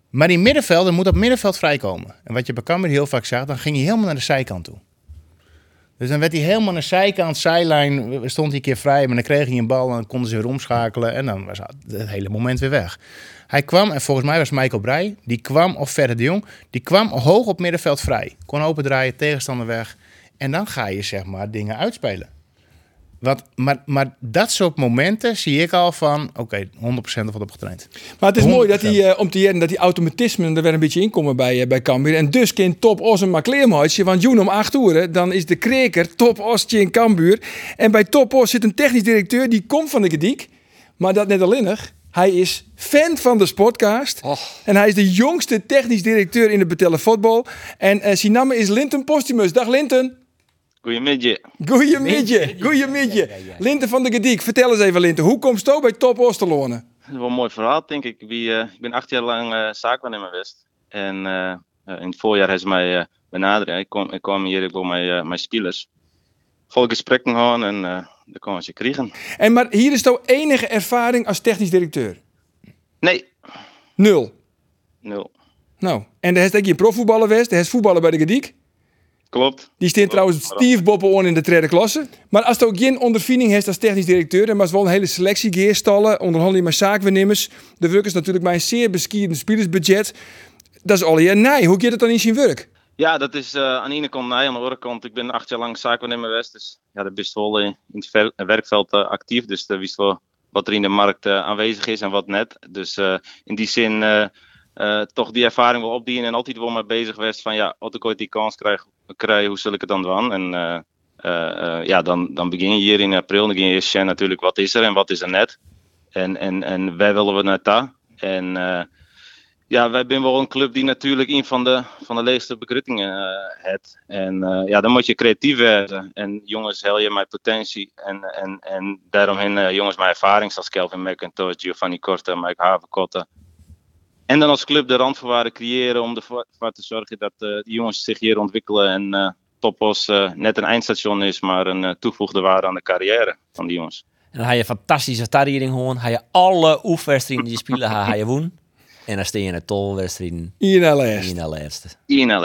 Maar die middenvelder moet op middenveld vrijkomen. En wat je bij Cambuur heel vaak zag, dan ging hij helemaal naar de zijkant toe. Dus dan werd hij helemaal naar zijkant, zijlijn, stond hij een keer vrij. Maar dan kreeg hij een bal en dan konden ze weer omschakelen. En dan was het hele moment weer weg. Hij kwam, en volgens mij was Michael Breij, die kwam, of Verder de Jong, die kwam hoog op middenveld vrij. Kon opendraaien, tegenstander weg. En dan ga je zeg maar dingen uitspelen. Wat, maar, maar dat soort momenten zie ik al van, oké, 100% ervan op getraind. Maar het is mooi dat 100%. die, eh, om te jaren dat die automatismen er weer een beetje inkomen bij, eh, bij Cambuur. En dus kind top os en maar kleermaatje. Want Joen om acht uur, dan is de kreker top osje in Cambuur. En bij top os zit een technisch directeur, die komt van de Gediek. Maar dat net alleen nog. Hij is fan van de Sportcast. En hij is de jongste technisch directeur in het betellen voetbal. En eh zijn naam is Linton Postumus. Dag Linton. Goedemiddag. Goeiemiddag. Goeiemiddag. Linton van de Gediek. Vertel eens even Linton. Hoe komt het bij Top Os te lonen? Dat is wel een mooi verhaal, denk ik. Wie, eh, ik ben acht jaar lang eh zaakwaarnemer geweest. En eh, eh, in het voorjaar hebben ze mij eh benaderd. Ik kwam, ik kwam hier, ik wil mijn, mijn spelers. Vol gesprekken gaan en eh dat kon ze krijgen. En maar hier is jouw enige ervaring als technisch directeur. Nee, Nul. nul. Nou, en daar is ook je profvoetballer geweest. Daar is voetballer bij de Gediek. Klopt. Die staat trouwens Steve Boppen in de tweede klasse. Maar als je ook geen ondervinding hebt als technisch directeur, dan was wel een hele selectie geheerstallen, onderhandeling met zaakwaarnemers. De werk is natuurlijk bij een zeer beskierde spelersbudget. Dat is al je nee. Hoe gaat het dan in zijn werk? Ja, dat is eh, aan de ene kant nee, aan de andere kant. Ik ben acht jaar lang zaakwaarnemer geweest. Dus ja, dat best wel eh, in het werkveld eh, actief. Dus dat wist wel wat er in de markt aanwezig is en wat net. Dus in die zin eh, toch die ervaring wel opdienen en altijd wel mee bezig geweest van ja, als ik ooit die kans krijg, krijg hoe zal ik het dan doen? En eh, eh, ja, dan, dan begin je hier in april. Dan begin je eerst natuurlijk wat is er en wat is er net. En, en, en wij willen we naar daar. En ja, wij zijn wel een club die natuurlijk een van de, van de leegste bekruttingen heeft. En ja, dan moet je creatief werden. En jongens, hel je mijn potentie. En, en, en daaromheen eh, jongens mijn ervaring, zoals Kelvin McIntosh, Giovanni Korte, Mike Haverkotte. En dan als club de randvoorwaarden creëren om ervoor voor te zorgen dat eh die jongens zich hier ontwikkelen. En eh Topos eh, net een eindstation is, maar een eh, toegevoegde waarde aan de carrière van die jongens. En dan had je fantastische tarriering gewoon. Had je alle oefenwedstrijden die je spelen, had je woen. En dan steen je in de tolwedstrijden In LS. in de laatste.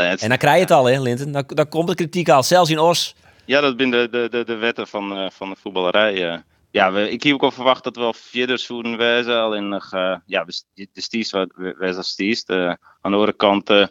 Het. En dan krijg je het al, hè, Linton. Dan, dan komt de kritiek al. Zelfs in Os. Ja, dat zijn de, de, de, de wetten van, eh, van de voetballerij. Eh. ja, ik heb ook al verwacht dat we al vierde zouden wezen. Alleen nog, uh, ja, de stiers wezen als stiers. Uh, aan de andere kant, uh,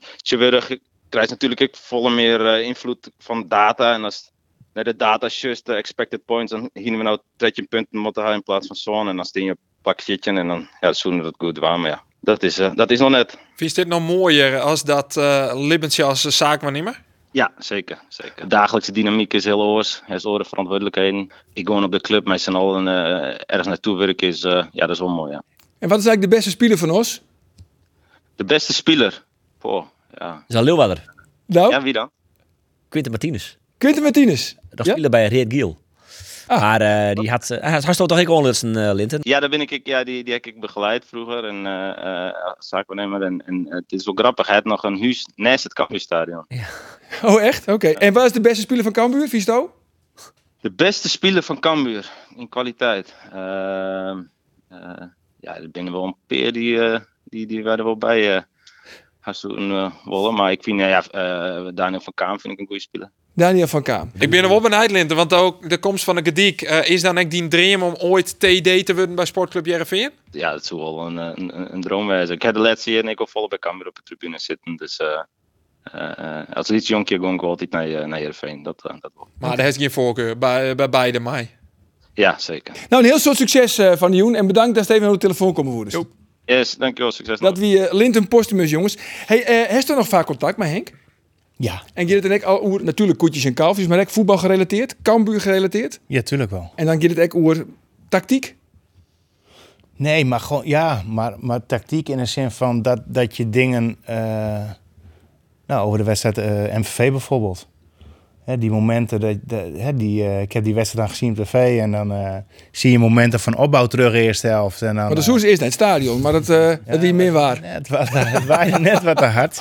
krijgt natuurlijk ook volle meer invloed van data. En als naar de data just de expected points, dan gingen we nou 13 punten moeten hebben in plaats van zo'n. En dan steen je pakje en dan ja, zouden we dat goed. Maar ja, dat is, dat is nog net. Vind je dit nog mooier als dat uh, Libbensje als zaakwaarnemer? Ja, zeker. zeker. De dagelijkse dynamiek is heel oors. Er is oren verantwoordelijkheden. Ik gewoon op de club met z'n allen uh, ergens naartoe werken is, uh, ja, dat is wel mooi. Ja. En wat is eigenlijk de beste speler van ons? De beste speler? Poh, ja. Is dat Leeuwarder? Nou? Ja, wie dan? Quinten Martinez. Quinten Martinez? Dat ja? bij Reed Giel. Ah. Maar uh, die had, uh, had toch ik ondertussen, uh, Linten? Ja, daar ben ik, ja die, die heb ik begeleid vroeger en uh, zaakwaarnemer. En, en het is wel grappig, hij had nog een huis naast het Cambuurstadion. Ja. Oh, echt? Oké. Okay. En wat is de beste speler van Cambuur, Visto? De beste speler van Cambuur in kwaliteit? ja, er binnen wel een peer die, die, die werden wel bij gaan doen willen. Maar ik vind, ja, Daniel van Kaam vind ik een goede speler. Daniel van Kaam. Ik ben er wel benieuwd, Linten, want ook de komst van de Gediek. Uh, is dan echt die dream om ooit TD te worden bij Sportclub Jereveen? Ja, dat zou wel een, een, een droom zijn. Ik heb de laatste jaar ik al volop bij Cambuur op de tribune zitten. Dus uh, uh, als iets jonkje ik altijd naar, naar Jereveen. Dat, dat wel. Maar daar heeft geen voorkeur bij, bij beide mij. Ja, zeker. Nou, een heel soort succes van Joen. En bedankt dat Steven aan de telefoon komen worden. Yes, dankjewel. Succes. Dat wie Linten Postumus, jongens. Hey, heeft er nog vaak contact met Henk? Ja. En gaat het ook over, natuurlijk koetjes en kalfjes, maar ook voetbal gerelateerd, Cambuur gerelateerd? Ja, tuurlijk wel. En dan gaat het ook over tactiek? Nee, maar gewoon, ja, maar, maar tactiek in de zin van dat, dat je dingen, uh, nou, over de wedstrijd uh, MVV bijvoorbeeld. Hè, die momenten, dat, hè, die, uh, ik heb die wedstrijd dan gezien op tv en dan zie je momenten van opbouw terug in eerste helft. En dan, maar de Soes is net het stadion, maar dat, ja, dat is meer waar. Net wat, het waaide net wat te hard.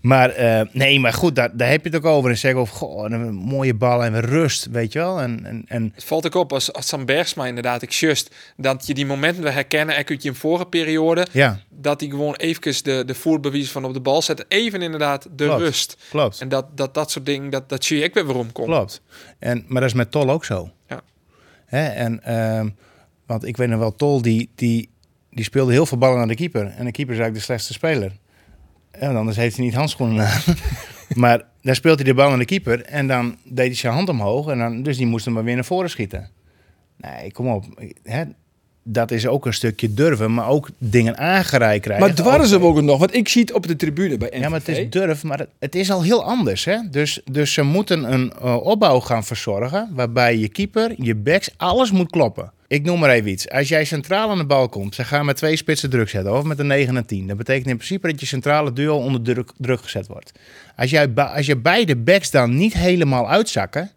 Maar uh, nee, maar goed, daar, daar heb je het ook over. En zeggen of goh, een mooie bal en rust, weet je wel. En, en, en... Het valt ook op als, als Sam Bergsma inderdaad, ik just, dat je die momenten we herkennen, ik uit je in vorige periode, ja. dat hij gewoon even de, de voerbewijs van op de bal zet. Even inderdaad de Klopt. rust. Klopt. En dat, dat, dat soort dingen, dat, dat zie je ik weer waarom komt. Klopt. En, maar dat is met Tol ook zo. Ja. Hè? En, uh, want ik weet nog wel, Tol die, die, die speelde heel veel ballen naar de keeper. En de keeper is eigenlijk de slechtste speler. Ja, anders heeft hij niet handschoenen aan. maar dan speelt hij de bal aan de keeper en dan deed hij zijn hand omhoog. En dan, dus die moest hem maar weer naar voren schieten. Nee, kom op. Hè, dat is ook een stukje durven, maar ook dingen aangereikt krijgen. Maar dwarren ze ook nog? Want ik zie het op de tribune bij NVV. Ja, maar het is durf, maar het, het is al heel anders. Hè? Dus, dus ze moeten een uh, opbouw gaan verzorgen, waarbij je keeper, je backs, alles moet kloppen. Ik noem maar even iets. Als jij centraal aan de bal komt, ze gaan met twee spitsen druk zetten, of met een 9 en 10. Dat betekent in principe dat je centrale duo onder druk, druk gezet wordt. Als, jij, als je beide backs dan niet helemaal uitzakken,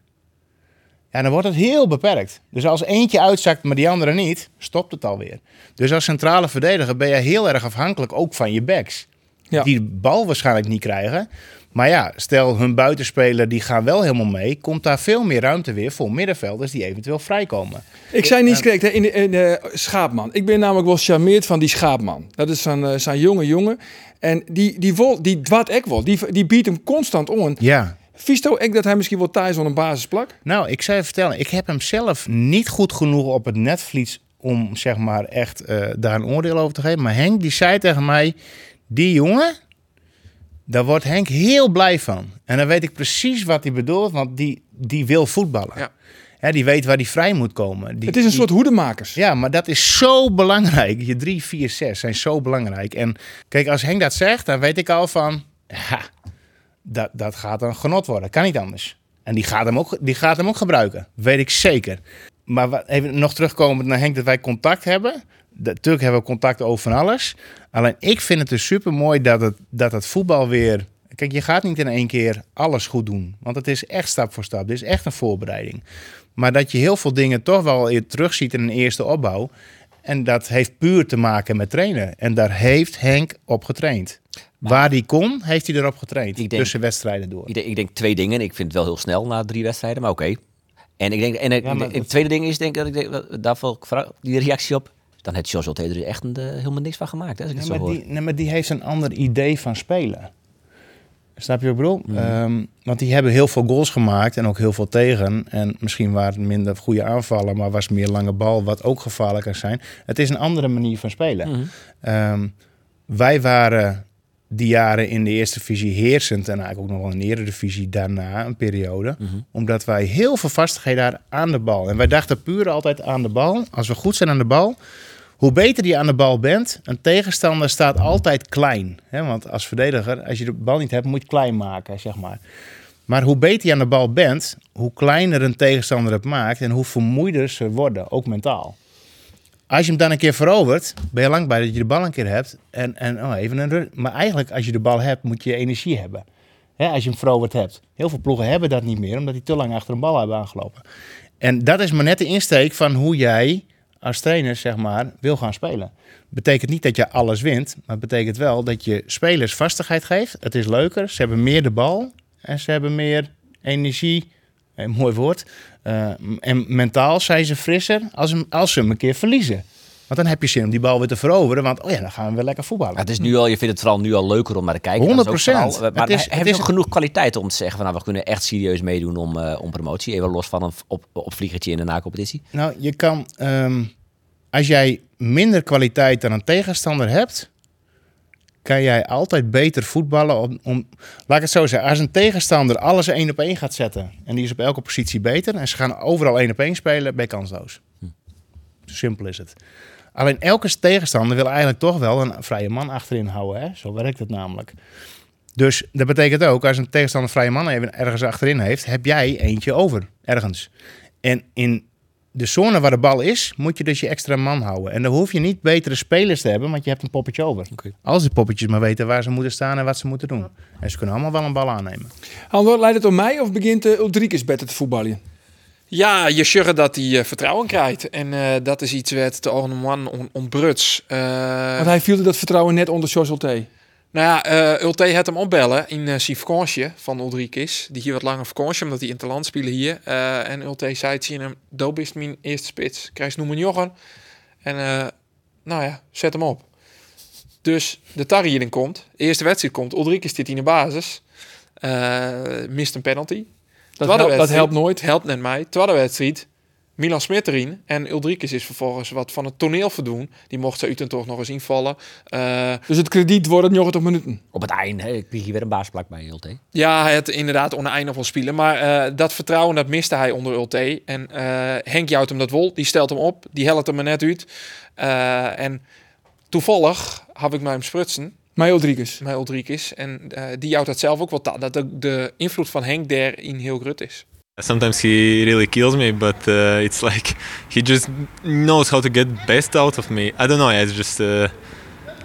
ja, dan wordt het heel beperkt. Dus als eentje uitzakt, maar die andere niet, stopt het alweer. Dus als centrale verdediger ben je heel erg afhankelijk ook van je backs. Ja. Die de bal waarschijnlijk niet krijgen. Maar ja, stel hun buitenspeler die gaan wel helemaal mee, komt daar veel meer ruimte weer voor middenvelders die eventueel vrijkomen. Ik zei niet correct, hè, in de, in de Schaapman. Ik ben namelijk wel charmeerd van die Schaapman. Dat is zo'n uh, zo'n jonge jongen. En die, die, vol, die dwat ek wel. Die, die biedt hem constant on. Ja. Visto ik dat hij misschien wel thuis op een basisplak? Nou, ik zou je vertellen, ik heb hem zelf niet goed genoeg op het netvlies om zeg maar echt uh, daar een oordeel over te geven. Maar Henk die zei tegen mij, die jongen, daar wordt Henk heel blij van. En dan weet ik precies wat hij bedoelt, want die, die wil voetballen. Ja. Ja, die weet waar die vrij moet komen. Die, het is een die, soort hoedemakers. Ja, maar dat is zo belangrijk. Je 3, 4, 6 zijn zo belangrijk. En kijk, als Henk dat zegt, dan weet ik al van... Ja, dat, dat gaat een genot worden. Kan niet anders. En die gaat hem ook, die gaat hem ook gebruiken. Weet ik zeker. Maar wat, even nog terugkomen naar Henk, dat wij contact hebben. Natuurlijk hebben we contact over van alles. Alleen ik vind het dus super mooi dat het, dat het voetbal weer. Kijk, je gaat niet in één keer alles goed doen. Want het is echt stap voor stap. Dit is echt een voorbereiding. Maar dat je heel veel dingen toch wel terugziet in een eerste opbouw. En dat heeft puur te maken met trainen. En daar heeft Henk op getraind. Maar Waar hij kon, heeft hij erop getraind. Ik denk, tussen wedstrijden door. Ik denk, ik denk, twee dingen. Ik vind het wel heel snel na drie wedstrijden, maar oké. Okay. En ik denk, en het, tweede ding is, denk ik, dat ik daarvoor die reactie op. Dan heeft Jos er echt een, uh, helemaal niks van gemaakt. Hè, als ik nee, het zo maar hoor. Die, nee, maar die heeft een ander idee van spelen. Snap je wat ik bedoel? Mhm. Ehm, want die hebben heel veel goals gemaakt en ook heel veel tegen. En misschien waren het minder goede aanvallen, maar was meer lange bal, wat ook gevaarlijk kan zijn. Het is een andere manier van spelen. Mhm. Ehm, wij waren die jaren in de eerste divisie heersend en eigenlijk ook nog wel in de eredivisie daarna een periode. Mhm. Omdat wij heel veel vastigheden hadden aan de bal. En wij dachten puur altijd aan de bal. Als we goed zijn aan de bal, hoe beter je aan de bal bent, een tegenstander staat altijd klein. Hè? Want als verdediger, als je de bal niet hebt, moet je het klein maken, zeg maar. Maar hoe beter je aan de bal bent, hoe kleiner een tegenstander het maakt en hoe vermoeider ze worden, ook mentaal. Als je hem dan een keer verovert, ben je lang bij dat je de bal een keer hebt. En, en oh, even een Maar eigenlijk, als je de bal hebt, moet je energie hebben. Hè, als je hem veroverd hebt. Heel veel ploegen hebben dat niet meer, omdat die te lang achter een bal hebben aangelopen. En dat is maar net de insteek van hoe jij als trainer, zeg maar, wil gaan spelen. Betekent niet dat je alles wint, maar betekent wel dat je spelers vastigheid geeft. Het is leuker, ze hebben meer de bal en ze hebben meer energie. Een mooi woord. Eh, en mentaal zijn ze frisser als, als ze hem een keer verliezen. Want dan heb je zin om die bal weer te veroveren. Want oh ja, dan gaan we weer lekker voetballen. Het is nu al, je vindt het vooral nu al leuker om naar te kijken. Dat is ook 100%. vooral- Maar Het is- heb het je is- genoeg kwaliteit om te zeggen van nou, we kunnen echt serieus meedoen om, eh, om promotie. Even los van een op, opvliegertje in de na-competitie. Nou, je kan, ehm, als jij minder kwaliteit dan een tegenstander hebt, kan jij altijd beter voetballen. Om, om, laat ik het zo zeggen, als een tegenstander alles één op één gaat zetten en die is op elke positie beter en ze gaan overal één op één spelen, ben je kansloos. Zo simpel is het. Alleen elke tegenstander wil eigenlijk toch wel een vrije man achterin houden. Hè? Zo werkt het namelijk. Dus dat betekent ook, als een tegenstander een vrije man even ergens achterin heeft, heb jij eentje over ergens. En in de zone waar de bal is, moet je dus je extra man houden. En dan hoef je niet betere spelers te hebben, want je hebt een poppetje over. Als die poppetjes maar weten waar ze moeten staan en wat ze moeten doen. En ze kunnen allemaal wel een bal aannemen. Andor, leidt het om mij of begint uh, Ulrikes beter te voetballen? Ja, je zorgt dat hij eh, vertrouwen krijgt. En eh, dat is iets wat de Orne Man on, ontbruts. Eh, Want hij viel dat vertrouwen net onder Jos Ulte. Nou ja, Ulte had hem opbellen in uh, zijn vakantie van Ulrikes. Die hier wat langer vakantie, omdat hij in het land spelen hier. En Ulte zei het hem, dat is mijn eerste spits. Krijg noemen Joggen. En nou ja, zet hem op. Dus de tar hierin komt. De eerste wedstrijd komt. Ulrikes zit in de basis. Mist een penalty. Dat, helpt, dat helpt nooit. Helpt net mij. Tweede wedstrijd. Milan Smit erin. En Ulrikes is vervolgens wat van het toneel verdoen. Die mocht ze uit toch nog eens invallen. Uh, dus het krediet wordt 90 minuten? Op het einde hè, kreeg je weer een baasplak bij Ulte. Ja, hij had inderdaad oneindig wel spelen. Maar uh, dat vertrouwen dat miste hij onder Ulte. En uh, Henk jouwt hem dat wol. Die stelt hem op. Die helpt hem er net uit. en toevallig heb ik mij hem sprutsen. Mij Ulrikes. Mij Ulrikes. En die jouwt dat zelf ook wel. Dat de, de invloed van Henk daarin heel groot is. Sometimes he really kills me, but uh, it's like he just knows how to get best out of me. I don't know. It's just uh,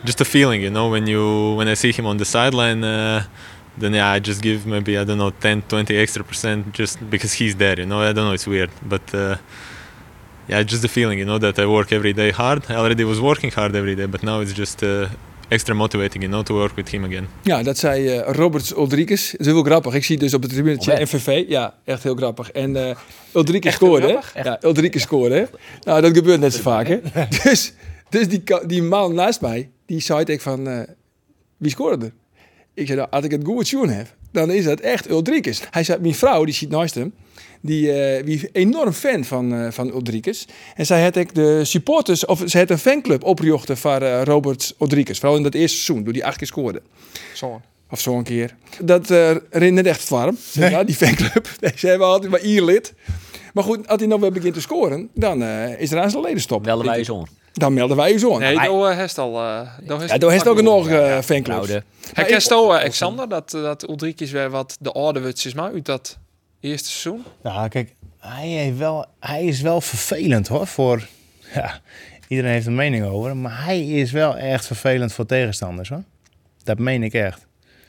just a feeling, you know. When you when I see him on the sideline, uh, then yeah, I just give maybe I don't know 10, 20 extra percent just because he's there, you know. I don't know. It's weird, but uh, yeah, just the feeling, you know, that I work every day hard. I already was working hard every day, but now it's just uh, extra motivating, you know, to work with him again. Ja, dat zei uh, Robert Ulrikes. Dat is heel grappig. Ik zie dus op het tribune FVV. Ja, echt heel grappig. En uh, scoorde. Ja, Ulrikes scoorde. Nou, dat gebeurt net zo vaak, hè. dus dus die, die man naast mij, die zei ik van... Uh, wie scoorde er? Ik zei, nou, als ik het goed tune heb, dan is dat echt Ulrikes. Hij zei, mijn vrouw, die ziet naast hem... Die, uh, die enorm fan van, uh, van Ulrikes. En zij had ik de supporters, of ze had een fanclub opgejochten van uh, Robert Ulrikes. Vooral in dat eerste seizoen, door die acht keer scoorde. Zo. Of zo een keer. Dat uh, echt warm. Nee. Ja, die fanclub. Ze hebben altijd maar hier lid. Maar goed, als hij nog weer begint te scoren, dan uh, is er aan zijn leden stop. Melden wij je zoon. Dan melden wij je zoon. Nee, hij... daar heeft al. Uh, ja, daar heeft ook nog uh, fanclubs. Hij kent Alexander dat, dat Ulrikes weer wat de orde is maar uit dat eerste seizoen? Nou, kijk, hij, heeft wel, hij is wel vervelend hoor. Voor, ja, iedereen heeft een mening over. Maar hij is wel echt vervelend voor tegenstanders hoor. Dat meen ik echt.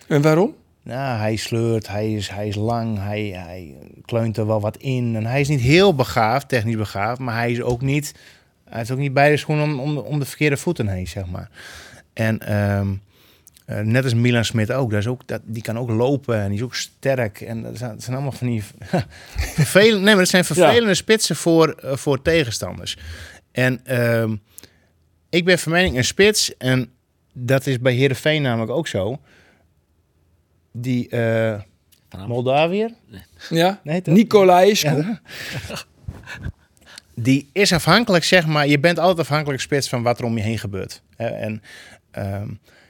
En waarom? Nou, hij sleurt, hij is, hij is lang, hij, hij kleunt er wel wat in. En hij is niet heel begaafd, technisch begaafd, maar hij is ook niet, hij is ook niet bij de schoen om, om, om de verkeerde voeten heen, zeg maar. En um, uh, net als Milan Smit ook. Dat is ook dat, die kan ook lopen en die is ook sterk. En dat zijn, dat zijn allemaal van die vervelende, nee, maar dat zijn vervelende ja. spitsen voor, uh, voor tegenstanders. En uh, ik ben van mening een spits, en dat is bij Heerenveen namelijk ook zo. die eh Van Am- Moldaviër, Ja? Nee. Ja. die is afhankelijk, zeg maar. Je bent altijd afhankelijk spits van wat er om je heen gebeurt. Hè, En ehm,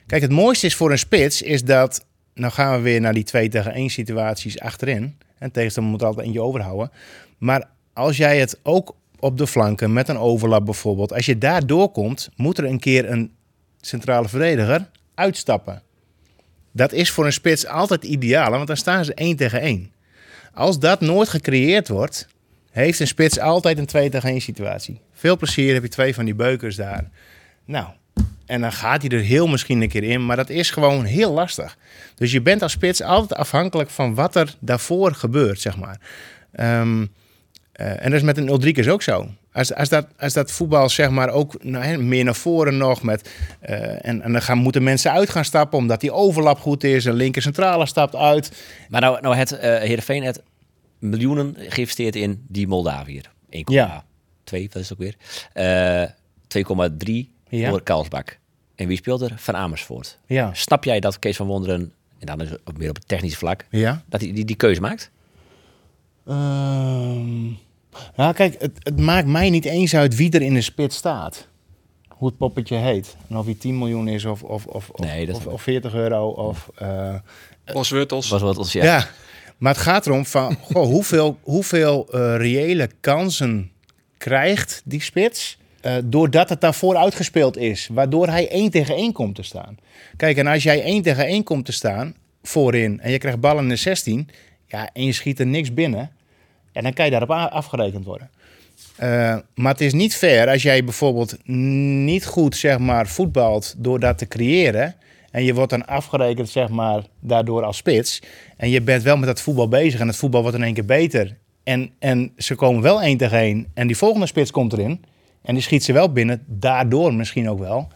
kijk, het mooiste is voor een spits is dat. Nou gaan we weer naar die 2 tegen 1 situaties achterin. En tegenstander moet altijd eentje overhouden. Maar als jij het ook op de flanken met een overlap bijvoorbeeld, als je daar doorkomt, moet er een keer een centrale verdediger uitstappen. Dat is voor een spits altijd ideaal, want dan staan ze 1 tegen 1. Als dat nooit gecreëerd wordt, heeft een spits altijd een 2 tegen 1 situatie. Veel plezier, heb je twee van die beukers daar. Nou, en dan gaat hij er heel misschien een keer in, maar dat is gewoon heel lastig. Dus je bent als spits altijd afhankelijk van wat er daarvoor gebeurt, zeg maar. Ehm, eh, en dat is met een Ulrikes ook zo. Als, als, dat, als dat voetbal zeg maar ook nou, hè, meer naar voren nog met... eh, en, en dan gaan, moeten mensen uit gaan stappen omdat die overlap goed is. Een linker centrale stapt uit. Maar nou, nou het uh, Heerenveen het miljoenen geïnvesteerd in die Moldaviër. 1,2, Ja. wat is het ook weer? Eh 2,3 Ja. voor Kalsbak. En wie speelt er? Van Amersfoort. Ja. Snap jij dat Kees van Wonderen, en dan is het ook meer op het technisch vlak, Ja. dat hij die, die keuze maakt? Ehm, nou, kijk, het, het maakt mij niet eens uit wie er in de spits staat. Hoe het poppetje heet. En of hij 10 miljoen is of, of, of, of, Nee, dat- of, of 40 euro. Of, eh, Wurtels. Was ons ja. ja. maar het gaat erom van goh, hoeveel, hoeveel eh, reële kansen krijgt die spits. Eh, doordat het daarvoor uitgespeeld is. Waardoor hij 1 tegen 1 komt te staan. Kijk, en als jij 1 tegen 1 komt te staan voorin. en je krijgt ballen in de 16. Ja, en je schiet er niks binnen. En dan kan je daarop afgerekend worden. Eh, maar het is niet fair als jij bijvoorbeeld niet goed zeg maar, voetbalt door dat te creëren. En je wordt dan afgerekend zeg maar, daardoor als spits. En je bent wel met dat voetbal bezig en het voetbal wordt in één keer beter. En, en ze komen wel één tegen één. En die volgende spits komt erin. En die schiet ze wel binnen. Daardoor misschien ook wel.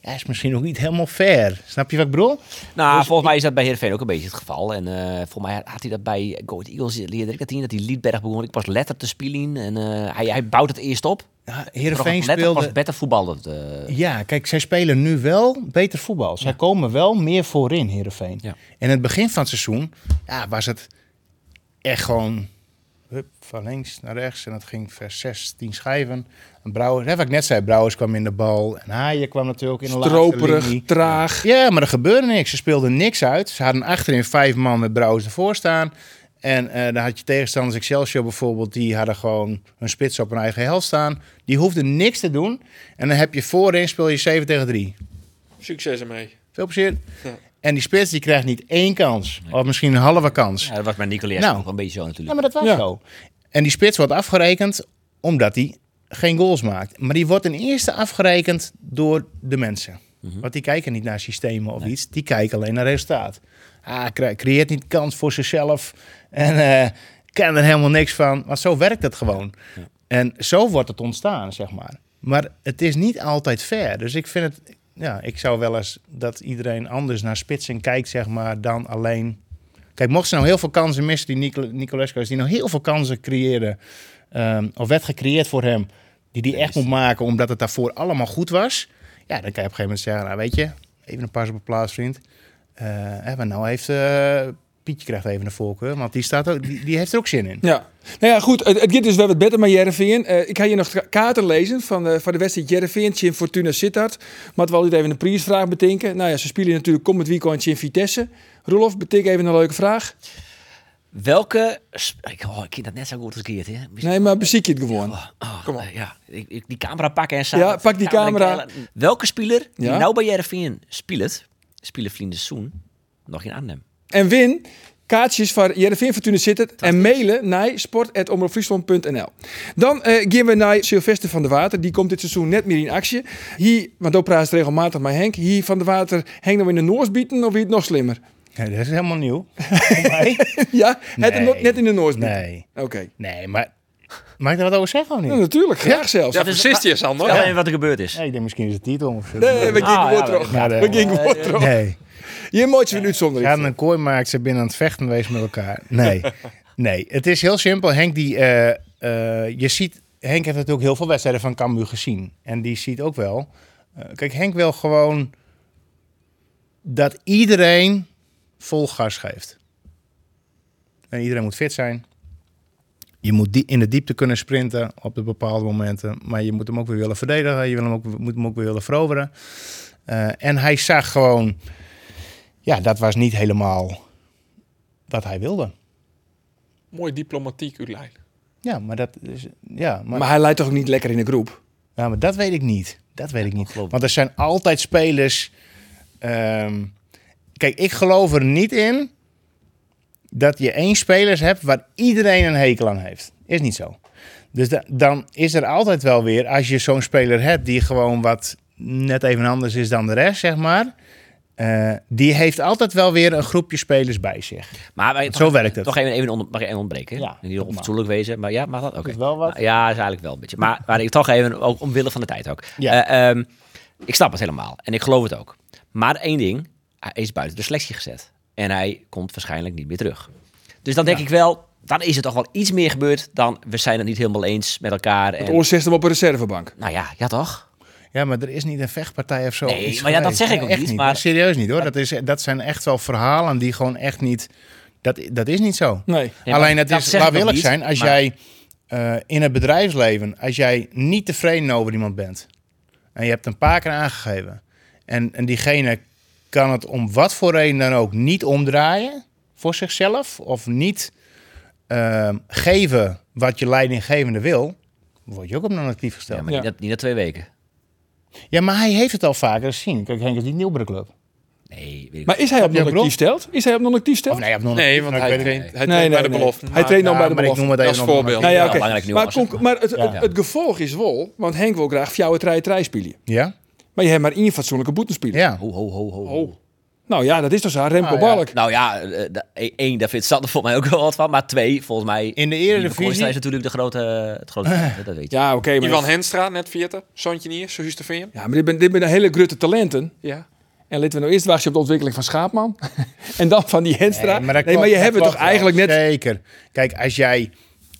Ja, is misschien ook niet helemaal fair. Snap je wat ik bedoel? Nou, Dus volgens mij is dat bij Heerenveen ook een beetje het geval. En eh volgens mij had hij dat bij Go Ahead Eagles leerde ik dat in, dat hij Liedberg begon. Ik pas letter te spelen en eh, hij, hij bouwt het eerst op. Ja, Heerenveen speelde... was beter voetballen. eh. Ja, kijk, zij spelen nu wel beter voetbal. Zij komen wel meer voorin, Heerenveen. Ja. In het begin van het seizoen ja, was het echt gewoon van links naar rechts. En dat ging vers 16 schijven. En Brouwers, hè, wat ik net zei, Brouwers kwam in de bal. En Haaien kwam natuurlijk in de laatste Stroperig, linie. traag. Ja, maar er gebeurde niks. Ze speelden niks uit. Ze hadden achterin vijf man met Brouwers ervoor staan. En eh dan had je tegenstanders Excelsior bijvoorbeeld. Die hadden gewoon hun spits op hun eigen helft staan. Die hoefden niks te doen. En dan heb je voorin speel je 7 tegen 3. Succes ermee. Veel plezier. Ja. En die spits die krijgt niet één kans. Of misschien een halve kans. Ja, dat was bij Nicolas Nou. ook een beetje zo Ja, natuurlijk. maar dat was Ja. zo. En die spits wordt afgerekend omdat hij geen goals maakt. Maar die wordt ten eerste afgerekend door de mensen. Want die kijken niet naar systemen of iets. Die kijken alleen naar resultaat. Ah, cre- creëert niet kans voor zichzelf. En eh kan er helemaal niks van. Want zo werkt het gewoon. En zo wordt het ontstaan, zeg maar. Maar het is niet altijd fair. Dus ik vind het... Ja, ik zou wel eens dat iedereen anders naar spitsen kijkt, zeg maar, dan alleen Kijk, mochten ze nou heel veel kansen missen, die Nico- Nicolescu, als die nou heel veel kansen creëerde, ehm, of werd gecreëerd voor hem, die die echt moet maken omdat het daarvoor allemaal goed was, ja, dan kan je op een gegeven moment zeggen, nou weet je, even een pas op de plaats, vriend. Eh, hè, maar nou heeft eh, Pietje krijgt even een voorkeur, want die, staat ook, die, die heeft er ook zin in. Ja. Nou ja, goed. Het, het gaat dus wel wat beter met Jereveen. Eh ik ga je nog ka- kaarten lezen van, eh, van de wedstrijd Jereveen in Fortuna Sittard. Maar wel even een prijsvraag bedenken. Nou ja, ze spelen natuurlijk komend weekend in Vitesse. Rolof, betekent even een leuke vraag. Welke... Ik, oh, ik ken dat net zo goed als keert, hè? Nee, maar beziek je het gewoon. Oh, Kom op. Ja, ik, ik- die camera pakken en Ja, pak die camera. Welke speler die Ja. nou bij Jereveen speelt, spelen vrienden Soen, nog in Arnhem? En win kaartjes voor Jereveen Fortuna Sittard en mailen naar sport.omroepfriesland.nl. Dan eh, gaan we naar Sylvester van der Water. Die komt dit seizoen net meer in actie. Hier, want ook praat regelmatig met Henk. Hier van der Water Henk nou in de Noors bieten of wie het nog slimmer? Ja, dat is helemaal nieuw. voor mij. ja, het Nee. nog net in de bieten. Nee, Oké. nee, maar mag ik er wat over zeggen of niet? Ja, natuurlijk, graag zelfs. Ja, precies, je Sander. Stel even wat er gebeurd is. Ja, ik denk misschien is het titel of zo. Nee, we Ah, ja, gewoon we- terug. Maar, We terug. Nee. Je moet je een uitzondering. Gaan een kooi maakt, ze binnen aan het vechten geweest met elkaar. Nee, nee. Het is heel simpel. Henk, die, eh, eh, je ziet, Henk heeft natuurlijk heel veel wedstrijden van Cambuur gezien. En die ziet ook wel. eh, kijk, Henk wil gewoon dat iedereen vol gas geeft. En iedereen moet fit zijn. Je moet die in de diepte kunnen sprinten op de bepaalde momenten. Maar je moet hem ook weer willen verdedigen. Je wil hem ook, moet hem ook weer willen veroveren. Uh, en hij zag gewoon... Ja, dat was niet helemaal wat hij wilde. Mooi diplomatiek, uw lijn. Ja, maar dat is... Ja, maar, maar hij leidt toch ook niet lekker in de groep? Ja, maar dat weet ik niet. Dat weet ik niet. Want er zijn altijd spelers... Um, kijk, ik geloof er niet in dat je één spelers hebt waar iedereen een hekel aan heeft. Is niet zo. Dus dan is er altijd wel weer, als je zo'n speler hebt die gewoon wat net even anders is dan de rest, zeg maar. Uh, die heeft altijd wel weer een groepje spelers bij zich. Maar, maar zo werkt het. Toch even, even onder, mag ik even ontbreken? Ja, Niet onfatsoenlijk wezen, maar ja, mag dat? Okay. wel wat? Ja, is eigenlijk wel een beetje. Maar, maar ik toch even, ook omwille van de tijd ook. Ja. Uh, um, ik snap het helemaal en ik geloof het ook. Maar één ding, hij is buiten de selectie gezet. En hij komt waarschijnlijk niet meer terug. Dus dan denk ja. ik wel, dan is er toch wel iets meer gebeurd dan we zijn het niet helemaal eens met elkaar. Het en... hem op een reservebank. Nou ja, ja toch? Ja, maar er is niet een vechtpartij of zo. Nee, maar ja, dat zeg ik ook echt niet. Maar... Serieus niet hoor. Dat, is, dat zijn echt wel verhalen die gewoon echt niet... Dat, dat is niet zo. Nee. Alleen het is, waar wil ik zijn, als maar... jij uh, in het bedrijfsleven, als jij niet tevreden over iemand bent... en je hebt een paar keer aangegeven... en, en diegene kan het om wat voor reden dan ook niet omdraaien voor zichzelf... of niet uh, geven wat je leidinggevende wil... word je ook op non-actief gesteld. Ja, maar niet, ja. niet na twee weken. Ja, maar hij heeft het al vaker gezien. Kijk, Henk is niet Nieuwbere Club. Nee, weet ik maar is hij op non-actief stelt? Is hij op non-actief stelt? nee, op nee, want hij traint, hij nee, nee, bij de nee. belofte. Hij traint dan bij de belofte. Ik noem het even als voorbeeld. Nou ja, okay. maar, maar het, het, het gevolg is wel, want Henk wil graag fjouwe trein trein spelen. Ja? Maar je hebt maar één fatsoenlijke boetenspeler. Ja. Ho, ho, ho, ho. Oh. Nou ja, dat is toch zo. Remco Nou ja. Balk. Nou ja, eh, da- e- één, daar vindt Sander volgens mij ook wel wat van. Maar twee, volgens mij... In de Eredivisie... Is natuurlijk de grote, het grote talent, dat weet je. Ja, oké. maar, Ivan Henstra, net vierde. Zoontje niet, zo is te vinden. ja, maar dit zijn dit zijn hele grote talenten. Ja. En laten we nou eerst wachten op de ontwikkeling van Schaapman. en dan van die Henstra. Nee, maar, je hebt het toch wel. eigenlijk net... Zeker. Kijk, als jij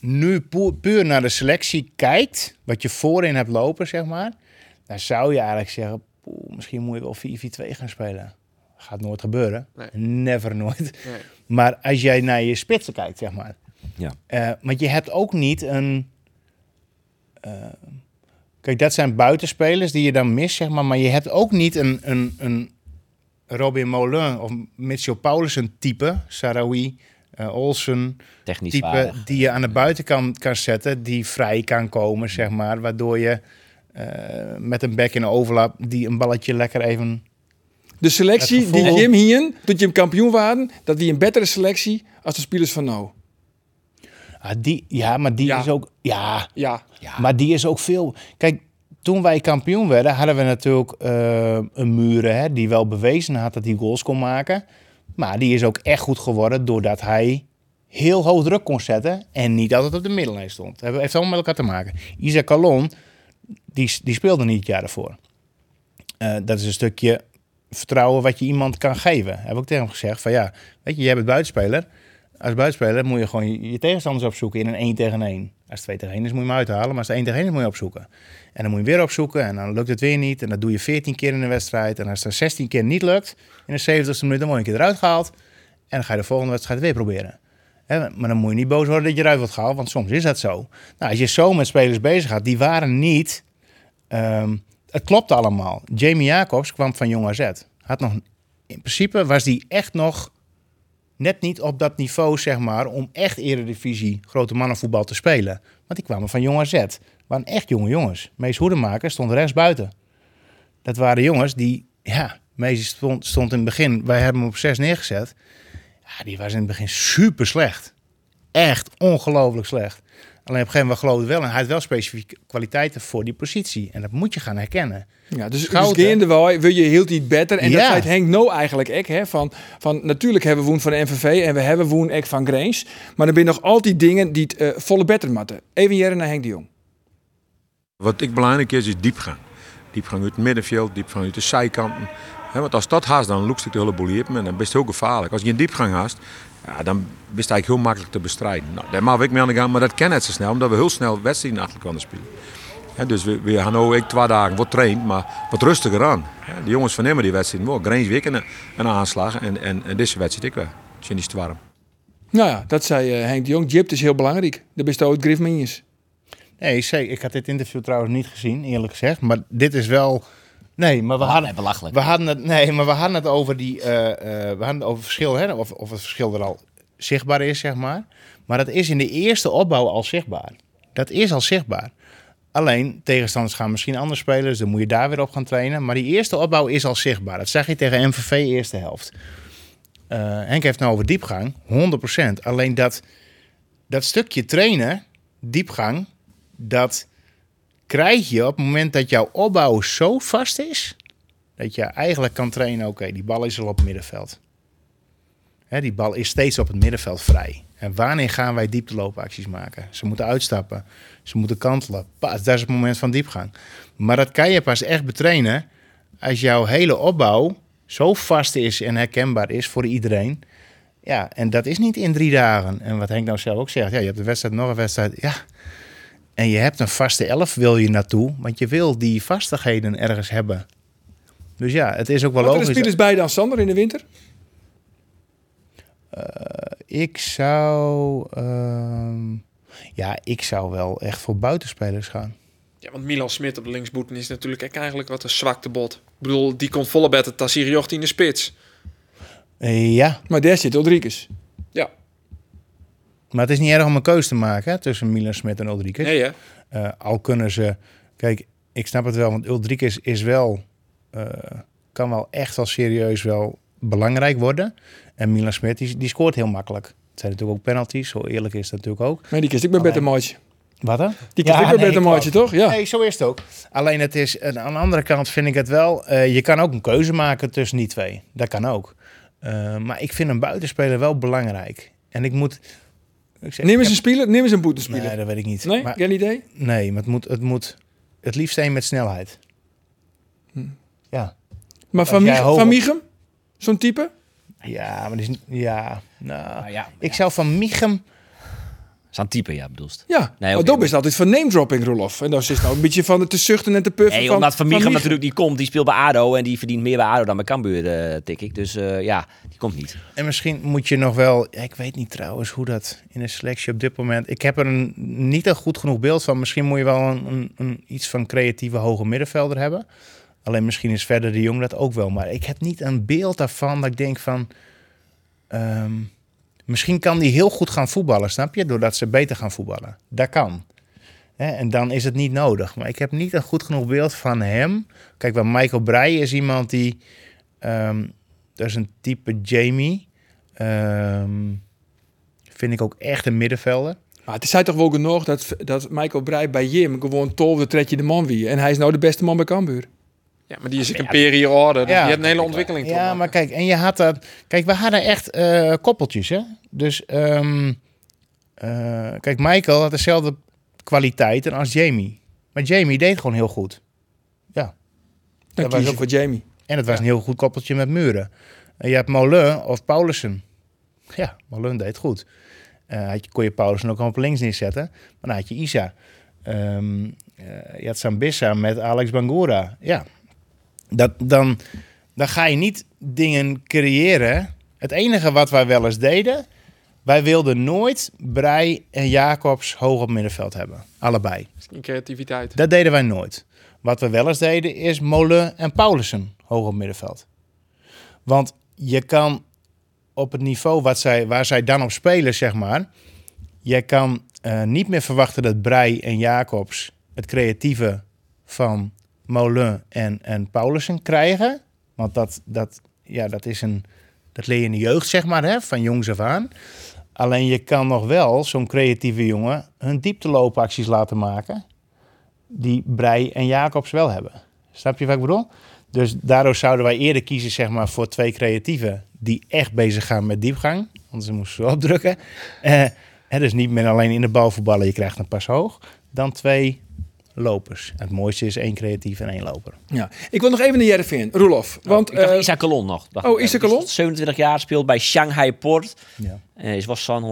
nu puur naar de selectie kijkt, wat je voorin hebt lopen, zeg maar, dan zou je eigenlijk zeggen, poeh, misschien moet je wel 4-4-2 gaan spelen. Gaat nooit gebeuren. Nee. Never nooit. Nee. Maar als jij naar je spitsen kijkt, zeg maar. Ja. Eh, want je hebt ook niet een... eh, kijk, dat zijn buitenspelers die je dan mist, zeg maar. Maar je hebt ook niet een, een, een Robin Moulin of Mitchell Paulussen type, Sarawi, eh Olsen Technisch type, die je aan de buitenkant kan zetten, die vrij kan komen, zeg maar. Waardoor je met een back in overlap, die een balletje lekker even... De selectie die Jim hier, toen je hem kampioen waren, dat wie een betere selectie als de spelers van nou. Ah, die, ja, maar die Ja. is ook... Ja, Ja. Maar die is ook veel. Kijk, toen wij kampioen werden, hadden we natuurlijk eh, een Muren hè, die wel bewezen had dat hij goals kon maken. Maar die is ook echt goed geworden doordat hij heel hoog druk kon zetten en niet altijd op de middellijn stond. Dat heeft allemaal met elkaar te maken. Isaac Calon, die, die speelde niet het jaar ervoor. Eh, dat is een stukje vertrouwen wat je iemand kan geven. Heb ik tegen hem gezegd van ja, weet je, jij bent buitenspeler. Als buitenspeler moet je gewoon je, tegenstanders opzoeken in een 1 tegen 1. Als het 2 tegen 1 is, moet je hem uithalen. Maar als het 1 tegen 1 is, moet je opzoeken. En dan moet je weer opzoeken en dan lukt het weer niet. En dat doe je 14 keer in de wedstrijd. En als het 16 keer niet lukt in de 70ste minuut, dan word je een keer eruit gehaald. En dan ga je de volgende wedstrijd weer proberen. Maar dan moet je niet boos worden dat je eruit wordt gehaald, want soms is dat zo. Nou, als je zo met spelers bezig gaat, die waren niet... ehm, het klopt allemaal. Jamie Jacobs kwam van Jong AZ. Had nog, in principe was die echt nog net niet op dat niveau, zeg maar, om echt eredivisie grote mannenvoetbal te spelen. Want die kwamen van Jong AZ. waren echt jonge jongens. Mees Hoedemaker stond rechts buiten. Dat waren jongens die, ja, Mees stond, stond in het begin, wij hebben hem op 6 neergezet. Ja, die was in het begin super slecht. Echt ongelooflijk slecht. Alleen op een gegeven moment geloofde wel en hij had wel specifieke kwaliteiten voor die positie. En dat moet je gaan herkennen. Ja, dus, dus Schouten. gaande wel, wil je hield iets beter. En dat Ja. zei Henk No eigenlijk ook. Hè, van, van, natuurlijk hebben we woen van de NVV en we hebben woen ook van Grains. Maar er zijn nog altijd dingen die het eh, volle beter moeten. Even jaren naar Henk de Jong. Wat ik belangrijk is, is diepgang. Diepgang uit het middenveld, diepgang uit de zijkanten. Hè, want als dat haast, dan loekst ik de hele boel hier op en dan is het heel gevaarlijk. Als je een diepgang haast, ja, dan is het eigenlijk heel makkelijk te bestrijden. Nou, daar mag ik mee aan de gang, maar dat kan net zo snel, omdat we heel snel wedstrijden achter elkaar spelen. Hè, dus we, we gaan nu ik twee dagen wat traind, maar wat rustiger aan. De jongens van Emmer die wedstrijd, wel, Grijnswijk een, een aanslag en, en, en deze wedstrijd ik wel. Het is niet te warm. Nou ja, dat zei eh, Henk de Jong. Jip is heel belangrijk. De bestaat Griff Minjes. Nee, zeker. Ik had dit interview trouwens niet gezien, eerlijk gezegd. Maar dit is wel. Nee, maar we hadden, nee, belachelijk. we hadden het. Nee, maar we hadden het over die. eh, eh, we hadden het over verschil, hè? Of, of het verschil er al zichtbaar is, zeg maar. Maar dat is in de eerste opbouw al zichtbaar. Dat is al zichtbaar. Alleen tegenstanders gaan misschien anders spelen, dus dan moet je daar weer op gaan trainen. Maar die eerste opbouw is al zichtbaar. Dat zag je tegen MVV eerste helft. Eh, Henk heeft het nou over diepgang, 100%. Alleen dat, dat stukje trainen, diepgang, dat krijg je op het moment dat jouw opbouw zo vast is, dat je eigenlijk kan trainen, oké, die bal is al op het middenveld. Hè, die bal is steeds op het middenveld vrij. En wanneer gaan wij diepteloopacties maken? Ze moeten uitstappen, ze moeten kantelen. Pas, dat is het moment van diepgang. Maar dat kan je pas echt betrainen als jouw hele opbouw zo vast is en herkenbaar is voor iedereen. Ja, en dat is niet in drie dagen. En wat Henk nou zelf ook zegt, ja, je hebt een wedstrijd, nog een wedstrijd. Ja, en je hebt een vaste elf, wil je naartoe, want je wil die vastigheden ergens hebben. Dus ja, het is ook wel Wat er de logisch. spelers bij dan, Sander, in de winter? Ik zou, ehm, ja, ik zou wel echt voor buitenspelers gaan. Ja, want Milan Smit op de linksboeten is natuurlijk ook eigenlijk wat een zwakte bot. Ik bedoel, die komt volle beter Tassiri Jocht in de spits. Eh, ja, Maar daar zit Ulrikes. Ja, maar het is niet erg om een keuze te maken hè, tussen Milan Smit en Ulrike. nee hè? Eh, al kunnen ze, kijk, ik snap het wel, want Ulrike is wel, eh, kan wel echt wel serieus wel belangrijk worden. En Milan Smit, die, die scoort heel makkelijk. Het zijn natuurlijk ook penalties, zo eerlijk is dat natuurlijk ook. Maar die kiest ik met beter maatje. Wat dan? Die kiest ik met beter maatje, toch? Ja. Nee, zo is het ook. Alleen het is, en aan de andere kant vind ik het wel, eh, je kan ook een keuze maken tussen die twee. Dat kan ook. Eh, maar ik vind een buitenspeler wel belangrijk. En ik moet... Ik zeg, Neem eens een speler, neem eens een boetenspeler. heb- Nee, dat weet ik niet. Nee, Maar- geen idee? Nee, maar het moet, het moet het liefst een met snelheid. Ja. Maar Van, hoog van? Zo'n type? Ja, maar die is, ja, nou, Nou ja, ik zou van Michem, Zo'n type, ja, bedoelst. Ja. Nee, dat maar- is altijd van name dropping, Rolof. En dan is het nou een beetje van te zuchten en te puffen. Nee, van, omdat Van Michem Michem. natuurlijk niet komt. Die speelt bij ADO en die verdient meer bij ADO dan bij Cambuur, eh, tik ik. Dus eh, ja, die komt niet. En misschien moet je nog wel. Ik weet niet trouwens hoe dat in de selectie op dit moment. Ik heb er een, niet een goed genoeg beeld van. Misschien moet je wel een, een, een iets van creatieve hoge middenvelder hebben. Alleen misschien is verder de jong dat ook wel. Maar ik heb niet een beeld daarvan dat ik denk van. ehm, misschien kan die heel goed gaan voetballen, snap je? Doordat ze beter gaan voetballen. Dat kan. En dan is het niet nodig. Maar ik heb niet een goed genoeg beeld van hem. Kijk, wel Michael Breij is iemand die. ehm, dat is een type Jamie. Ehm, vind ik ook echt een middenvelder. Maar het is toch wel genoeg dat, dat Michael Breij bij Jim gewoon tolfde tredje de man wie. En hij is nou de beste man bij Cambuur. Ja, maar die is ik een per hier orde. Dus Ja. die heeft een hele ontwikkeling Ja, maken. maar kijk, en je had dat. Kijk, we hadden echt eh, koppeltjes, hè? Dus, ehm, eh, kijk, Michael had dezelfde kwaliteiten als Jamie. Maar Jamie deed gewoon heel goed. Ja. Dan Dat was je ook- voor Jamie. En het was een heel goed koppeltje met Muren. En je hebt Molen of Paulussen. Ja, Molen deed goed. Eh had je, kon je Paulussen ook op links neerzetten. Maar dan had je Isa. Ehm, eh, je had Sambissa met Alex Bangura. Ja, dat, dan, dan ga je niet dingen creëren. Het enige wat wij wel eens deden... Wij wilden nooit Brei en Jacobs hoog op middenveld hebben. Allebei. In creativiteit. Dat deden wij nooit. Wat we wel eens deden is Molen en Paulussen hoog op middenveld. Want je kan op het niveau wat zij, waar zij dan op spelen, zeg maar... Je kan eh, niet meer verwachten dat Brei en Jacobs het creatieve van Molen en, en Paulussen krijgen. Want dat, dat, ja, dat, is een, dat leer je in de jeugd, zeg maar, hè, van jongs af aan. Alleen je kan nog wel zo'n creatieve jongen hun diepteloopacties laten maken die Brei en Jacobs wel hebben. Snap je wat ik bedoel? Dus daardoor zouden wij eerder kiezen zeg maar, voor twee creatieven die echt bezig gaan met diepgang. Anders moesten ze opdrukken. Eh, dus niet meer alleen in de bal voetballen, je krijgt een pas hoog. Dan twee lopers. Het mooiste is één creatief en één loper. Ja. Ik wil nog even naar Jereveen. Roelof. Want, Ik dacht eh, Isaac Kalon nog. Dacht oh, ik. Isaac Die is Kalon? 27 jaar, speelt bij Shanghai Port. Ja. Eh, is was zo'n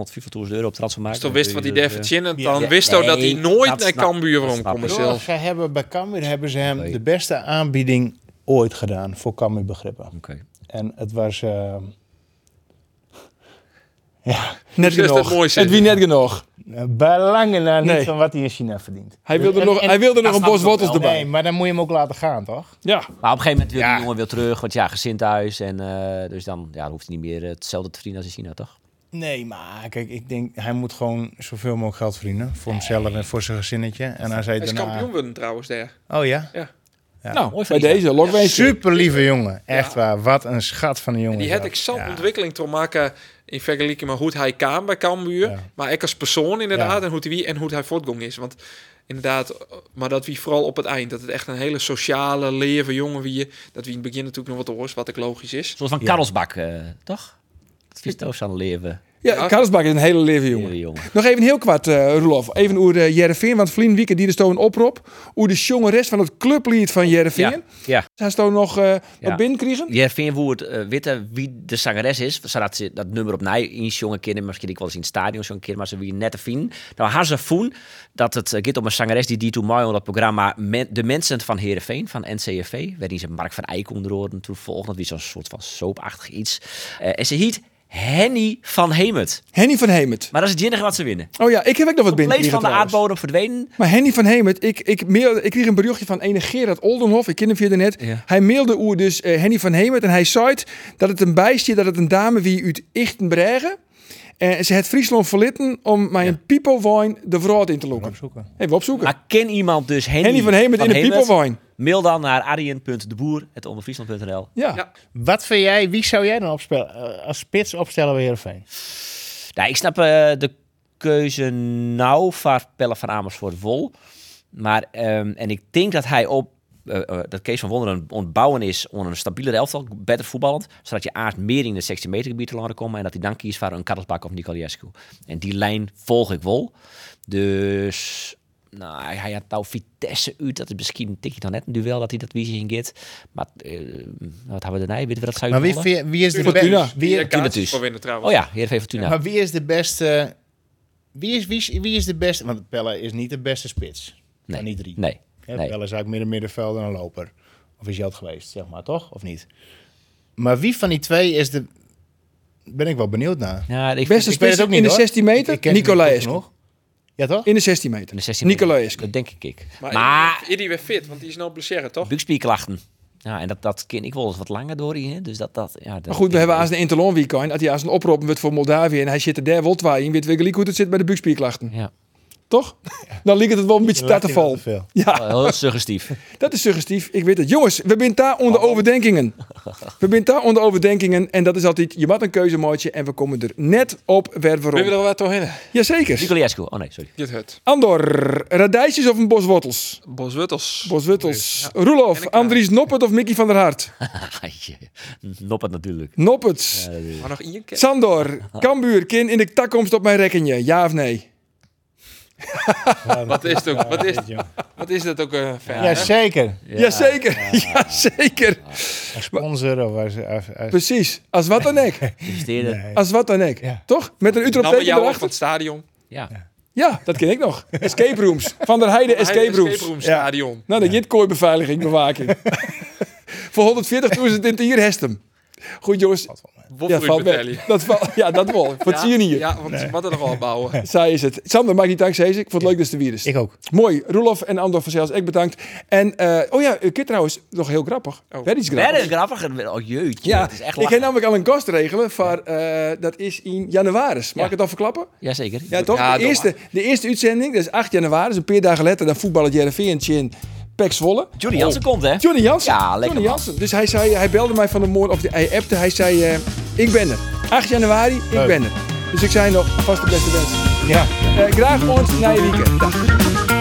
150.000 euro op transfer Als je wist wat hij daar Dus, ja. dan Ja, wist hij dat hij nooit naar Cambuur ik. zelf. Ze hebben bij Cambuur hebben ze hem Nee. de beste aanbieding ooit gedaan voor Cambuur begrippen. Oké. En het was... eh, ja, net Dus genoeg. Het wie net genoeg. Bij lange na niet Nee. van wat hij in China verdient. Hij wilde En- nog, en- hij wilde nog een bos wortels erbij. Nee, maar dan moet je hem ook laten gaan, toch? Ja. Maar op een gegeven moment wil Ja. die jongen weer terug. Want ja, gezin thuis. En eh, dus dan, ja, dan hoeft hij niet meer eh, hetzelfde te verdienen als in China, toch? Nee, maar kijk, ik denk hij moet gewoon zoveel mogelijk geld verdienen. Voor hemzelf en voor zijn gezinnetje. En als hij Hij is daarna... kampioen worden trouwens daar. Oh ja? Nou, Mooi bij van Isaac. deze, Lokwees. Super lieve jongen. Echt waar. Wat een schat van een jongen. Die had ik zo'n Ja. ontwikkeling te maken in vergelijking met hoe hij kwam bij Cambuur. Ja. Maar ik als persoon inderdaad Ja. en hoe hij wie en hoe hij voortgang is. Want inderdaad, maar dat wie vooral op het eind. Dat het echt een hele sociale, leven jongen wie je. Dat wie in het begin natuurlijk nog wat hoort, wat ik logisch is. Een soort van Ja. Karlsbak, eh, toch? Het is toch aan leven. Ja. Karlsbak is een hele lieve jongen. Nog even heel kwart, eh Roelof. Even over uh, Jereveen, want Vlien Wieken die er stoon oprop. Hoe de jonge rest van het clublied van Jereveen. Ja, ja. Zij stoon nog eh Ja. binnenkriegen. Ja, vind je hoe het eh, weten wie de zangeres is? Ze dat nummer op mij in jonge kinderen, misschien ik wel eens in het stadion zo'n keer, maar ze wie net te vinden. Nou, haar ze voen dat het eh, gaat om een zangeres die die toen mooi onder het programma Men- De Mensen van Heerenveen, van NCFV, waarin ze Mark van Eyck onder andere toen volgde, dat wie zo'n soort van soapachtig iets. Eh, en ze heet Henny van Hemert. Henny van Hemert. Maar dat is het enige wat ze winnen. Oh ja, ik heb ook nog wat Compleet binnenkriegen van de aardbodem verdwenen. Maar Henny van Hemert, ik, ik, mailde, ik kreeg een berichtje van ene Gerard Oldenhof. Ik ken hem via net. Ja. Hij mailde oer dus eh, Henny van Hemert en hij zei dat het een bijstje, dat het een dame wie uit Ichtenbregen. En ze het Friesland verlitten om mijn een pipo de vrouw in te lopen. Opzoeken. Even opzoeken. Maar ken iemand dus Henny, Henny van Hemert in de pipo Mail dan naar arjen.deboer.onderfriesland.nl. Ja. Ja. Wat vind jij, wie zou jij dan opspelen, eh, als spits opstellen bij Heerenveen? Nou, ik snap eh, de keuze nou van Pelle van Amersfoort Wol. Maar, ehm, en ik denk dat hij op, eh, eh, dat Kees van Wonderen ontbouwen is om een stabielere elftal, beter voetballend. Zodat je aard meer in de 16 meter gebied te laten komen. En dat hij dan kiest voor een Karlsbak of Nicoliescu. En die lijn volg ik wel. Dus... Nou, hij had nou Vitesse uit. Dat is misschien een tikje dan net een duel dat hij dat wie in gaat. Maar eh, wat hebben we daarna? Weten we dat zou je Maar wie, wie is de beste? Wie, eh, trouwens. Oh ja, Heerenveen Fortuna. maar wie is de beste? Wie is, wie, is, wie is de beste? Want Pelle is niet de beste spits. Nee. Van die drie. Nee. Hè, nee. Pelle is eigenlijk midden middenveld en een loper. Of is hij het geweest, zeg maar, toch? Of niet? Maar wie van die twee is de... Ben ik wel benieuwd naar. Ja, ik Beste het spits ook niet, in de hoor. 16 meter, Ik Nicolaescu. genoeg. Ja, toch? In de 16 meter. In de 16 meter. Nicolaescu. Dat denk ik. ik. Maar, Maar- Idie weer fit, want die is nou blessure, toch? Buikspierklachten. Ja, en dat, dat ken ik wel eens wat langer door hier. Dus dat, dat, ja, dat, Maar goed, we hebben als een Interlon weekend, dat hij als een oproep wordt voor Moldavië en hij zit er daar wel twee in, weet we gelijk hoe het zit bij de buikspierklachten. Ja, Toch? Dan ligt het wel een beetje te vol. Ja, heel suggestief. dat is suggestief. Ik weet het. Jongens, we zijn daar onder overdenkingen. We zijn daar onder overdenkingen en dat is altijd, je maakt een keuzemaatje en we komen er net op waar we rond. er wat doorheen? Jazeker. Nicoliescu. Oh nee, sorry. Dit hut. Andor, radijsjes of een bos wortels? Boswittels. Boswittels. Ja. Roelof, ik- Andries Noppert of Mickey van der Hart? Noppert natuurlijk. Noppert. Maar nog één keer. Sandor, Kambuur, kin in de takkomst op mijn rekkenje. Ja of nee? Wat is het ook? Wat is, wat is dat ook uh, fan? Ja, hè? zeker. Jazeker. Jazeker. Als sponsor of als... als, als- Precies. Als wat dan ik. Investeren. Nee. Als wat dan ik. Ja. Toch? Met een Utrecht jou ook van het stadion. Ja. Ja, dat ken ik nog. Escape rooms. Van der Heide escape rooms. Escape room stadion. Nou, dat je kooibeveiliging, bewaking. Voor 140.000 in het hier hestem. Goed jongens. Ja, valt. Dat valt, ja, dat wel. Wat zie je hier? Ja, want moeten er al bouwen. Zij is het. Sander, mag je dank. Ik vond het leuk dat ze weer is. Ik ook. Mooi. Roelof en Andor van Zels, ik bedankt. En, eh, oh ja, ik trouwens nog heel grappig. Oh. Werd iets grappigs. Verder grappiger. Oh jeetje. Ja, het is echt ik heb namelijk al een gast regelen voor, eh, dat is in januari. Mag Ja. ik het al verklappen? Jazeker. Ja, toch? Ja, de, eerste, de eerste uitzending, dat is 8 januari, dus een paar dagen later, dan voetballen Jereveen in Pek Zwolle. Johnny Jansen komt, hè? Johnny Jansen. Ja, lekker Johnny man. Jansen. Dus hij, zei, hij belde mij van de morgen, of de, hij appte, hij zei, eh, ik ben er. 8 januari, ik Leuk. ben er. Dus ik zei nog, vast de beste wensen. Ja. Eh, graag ons na je weekend. Dag.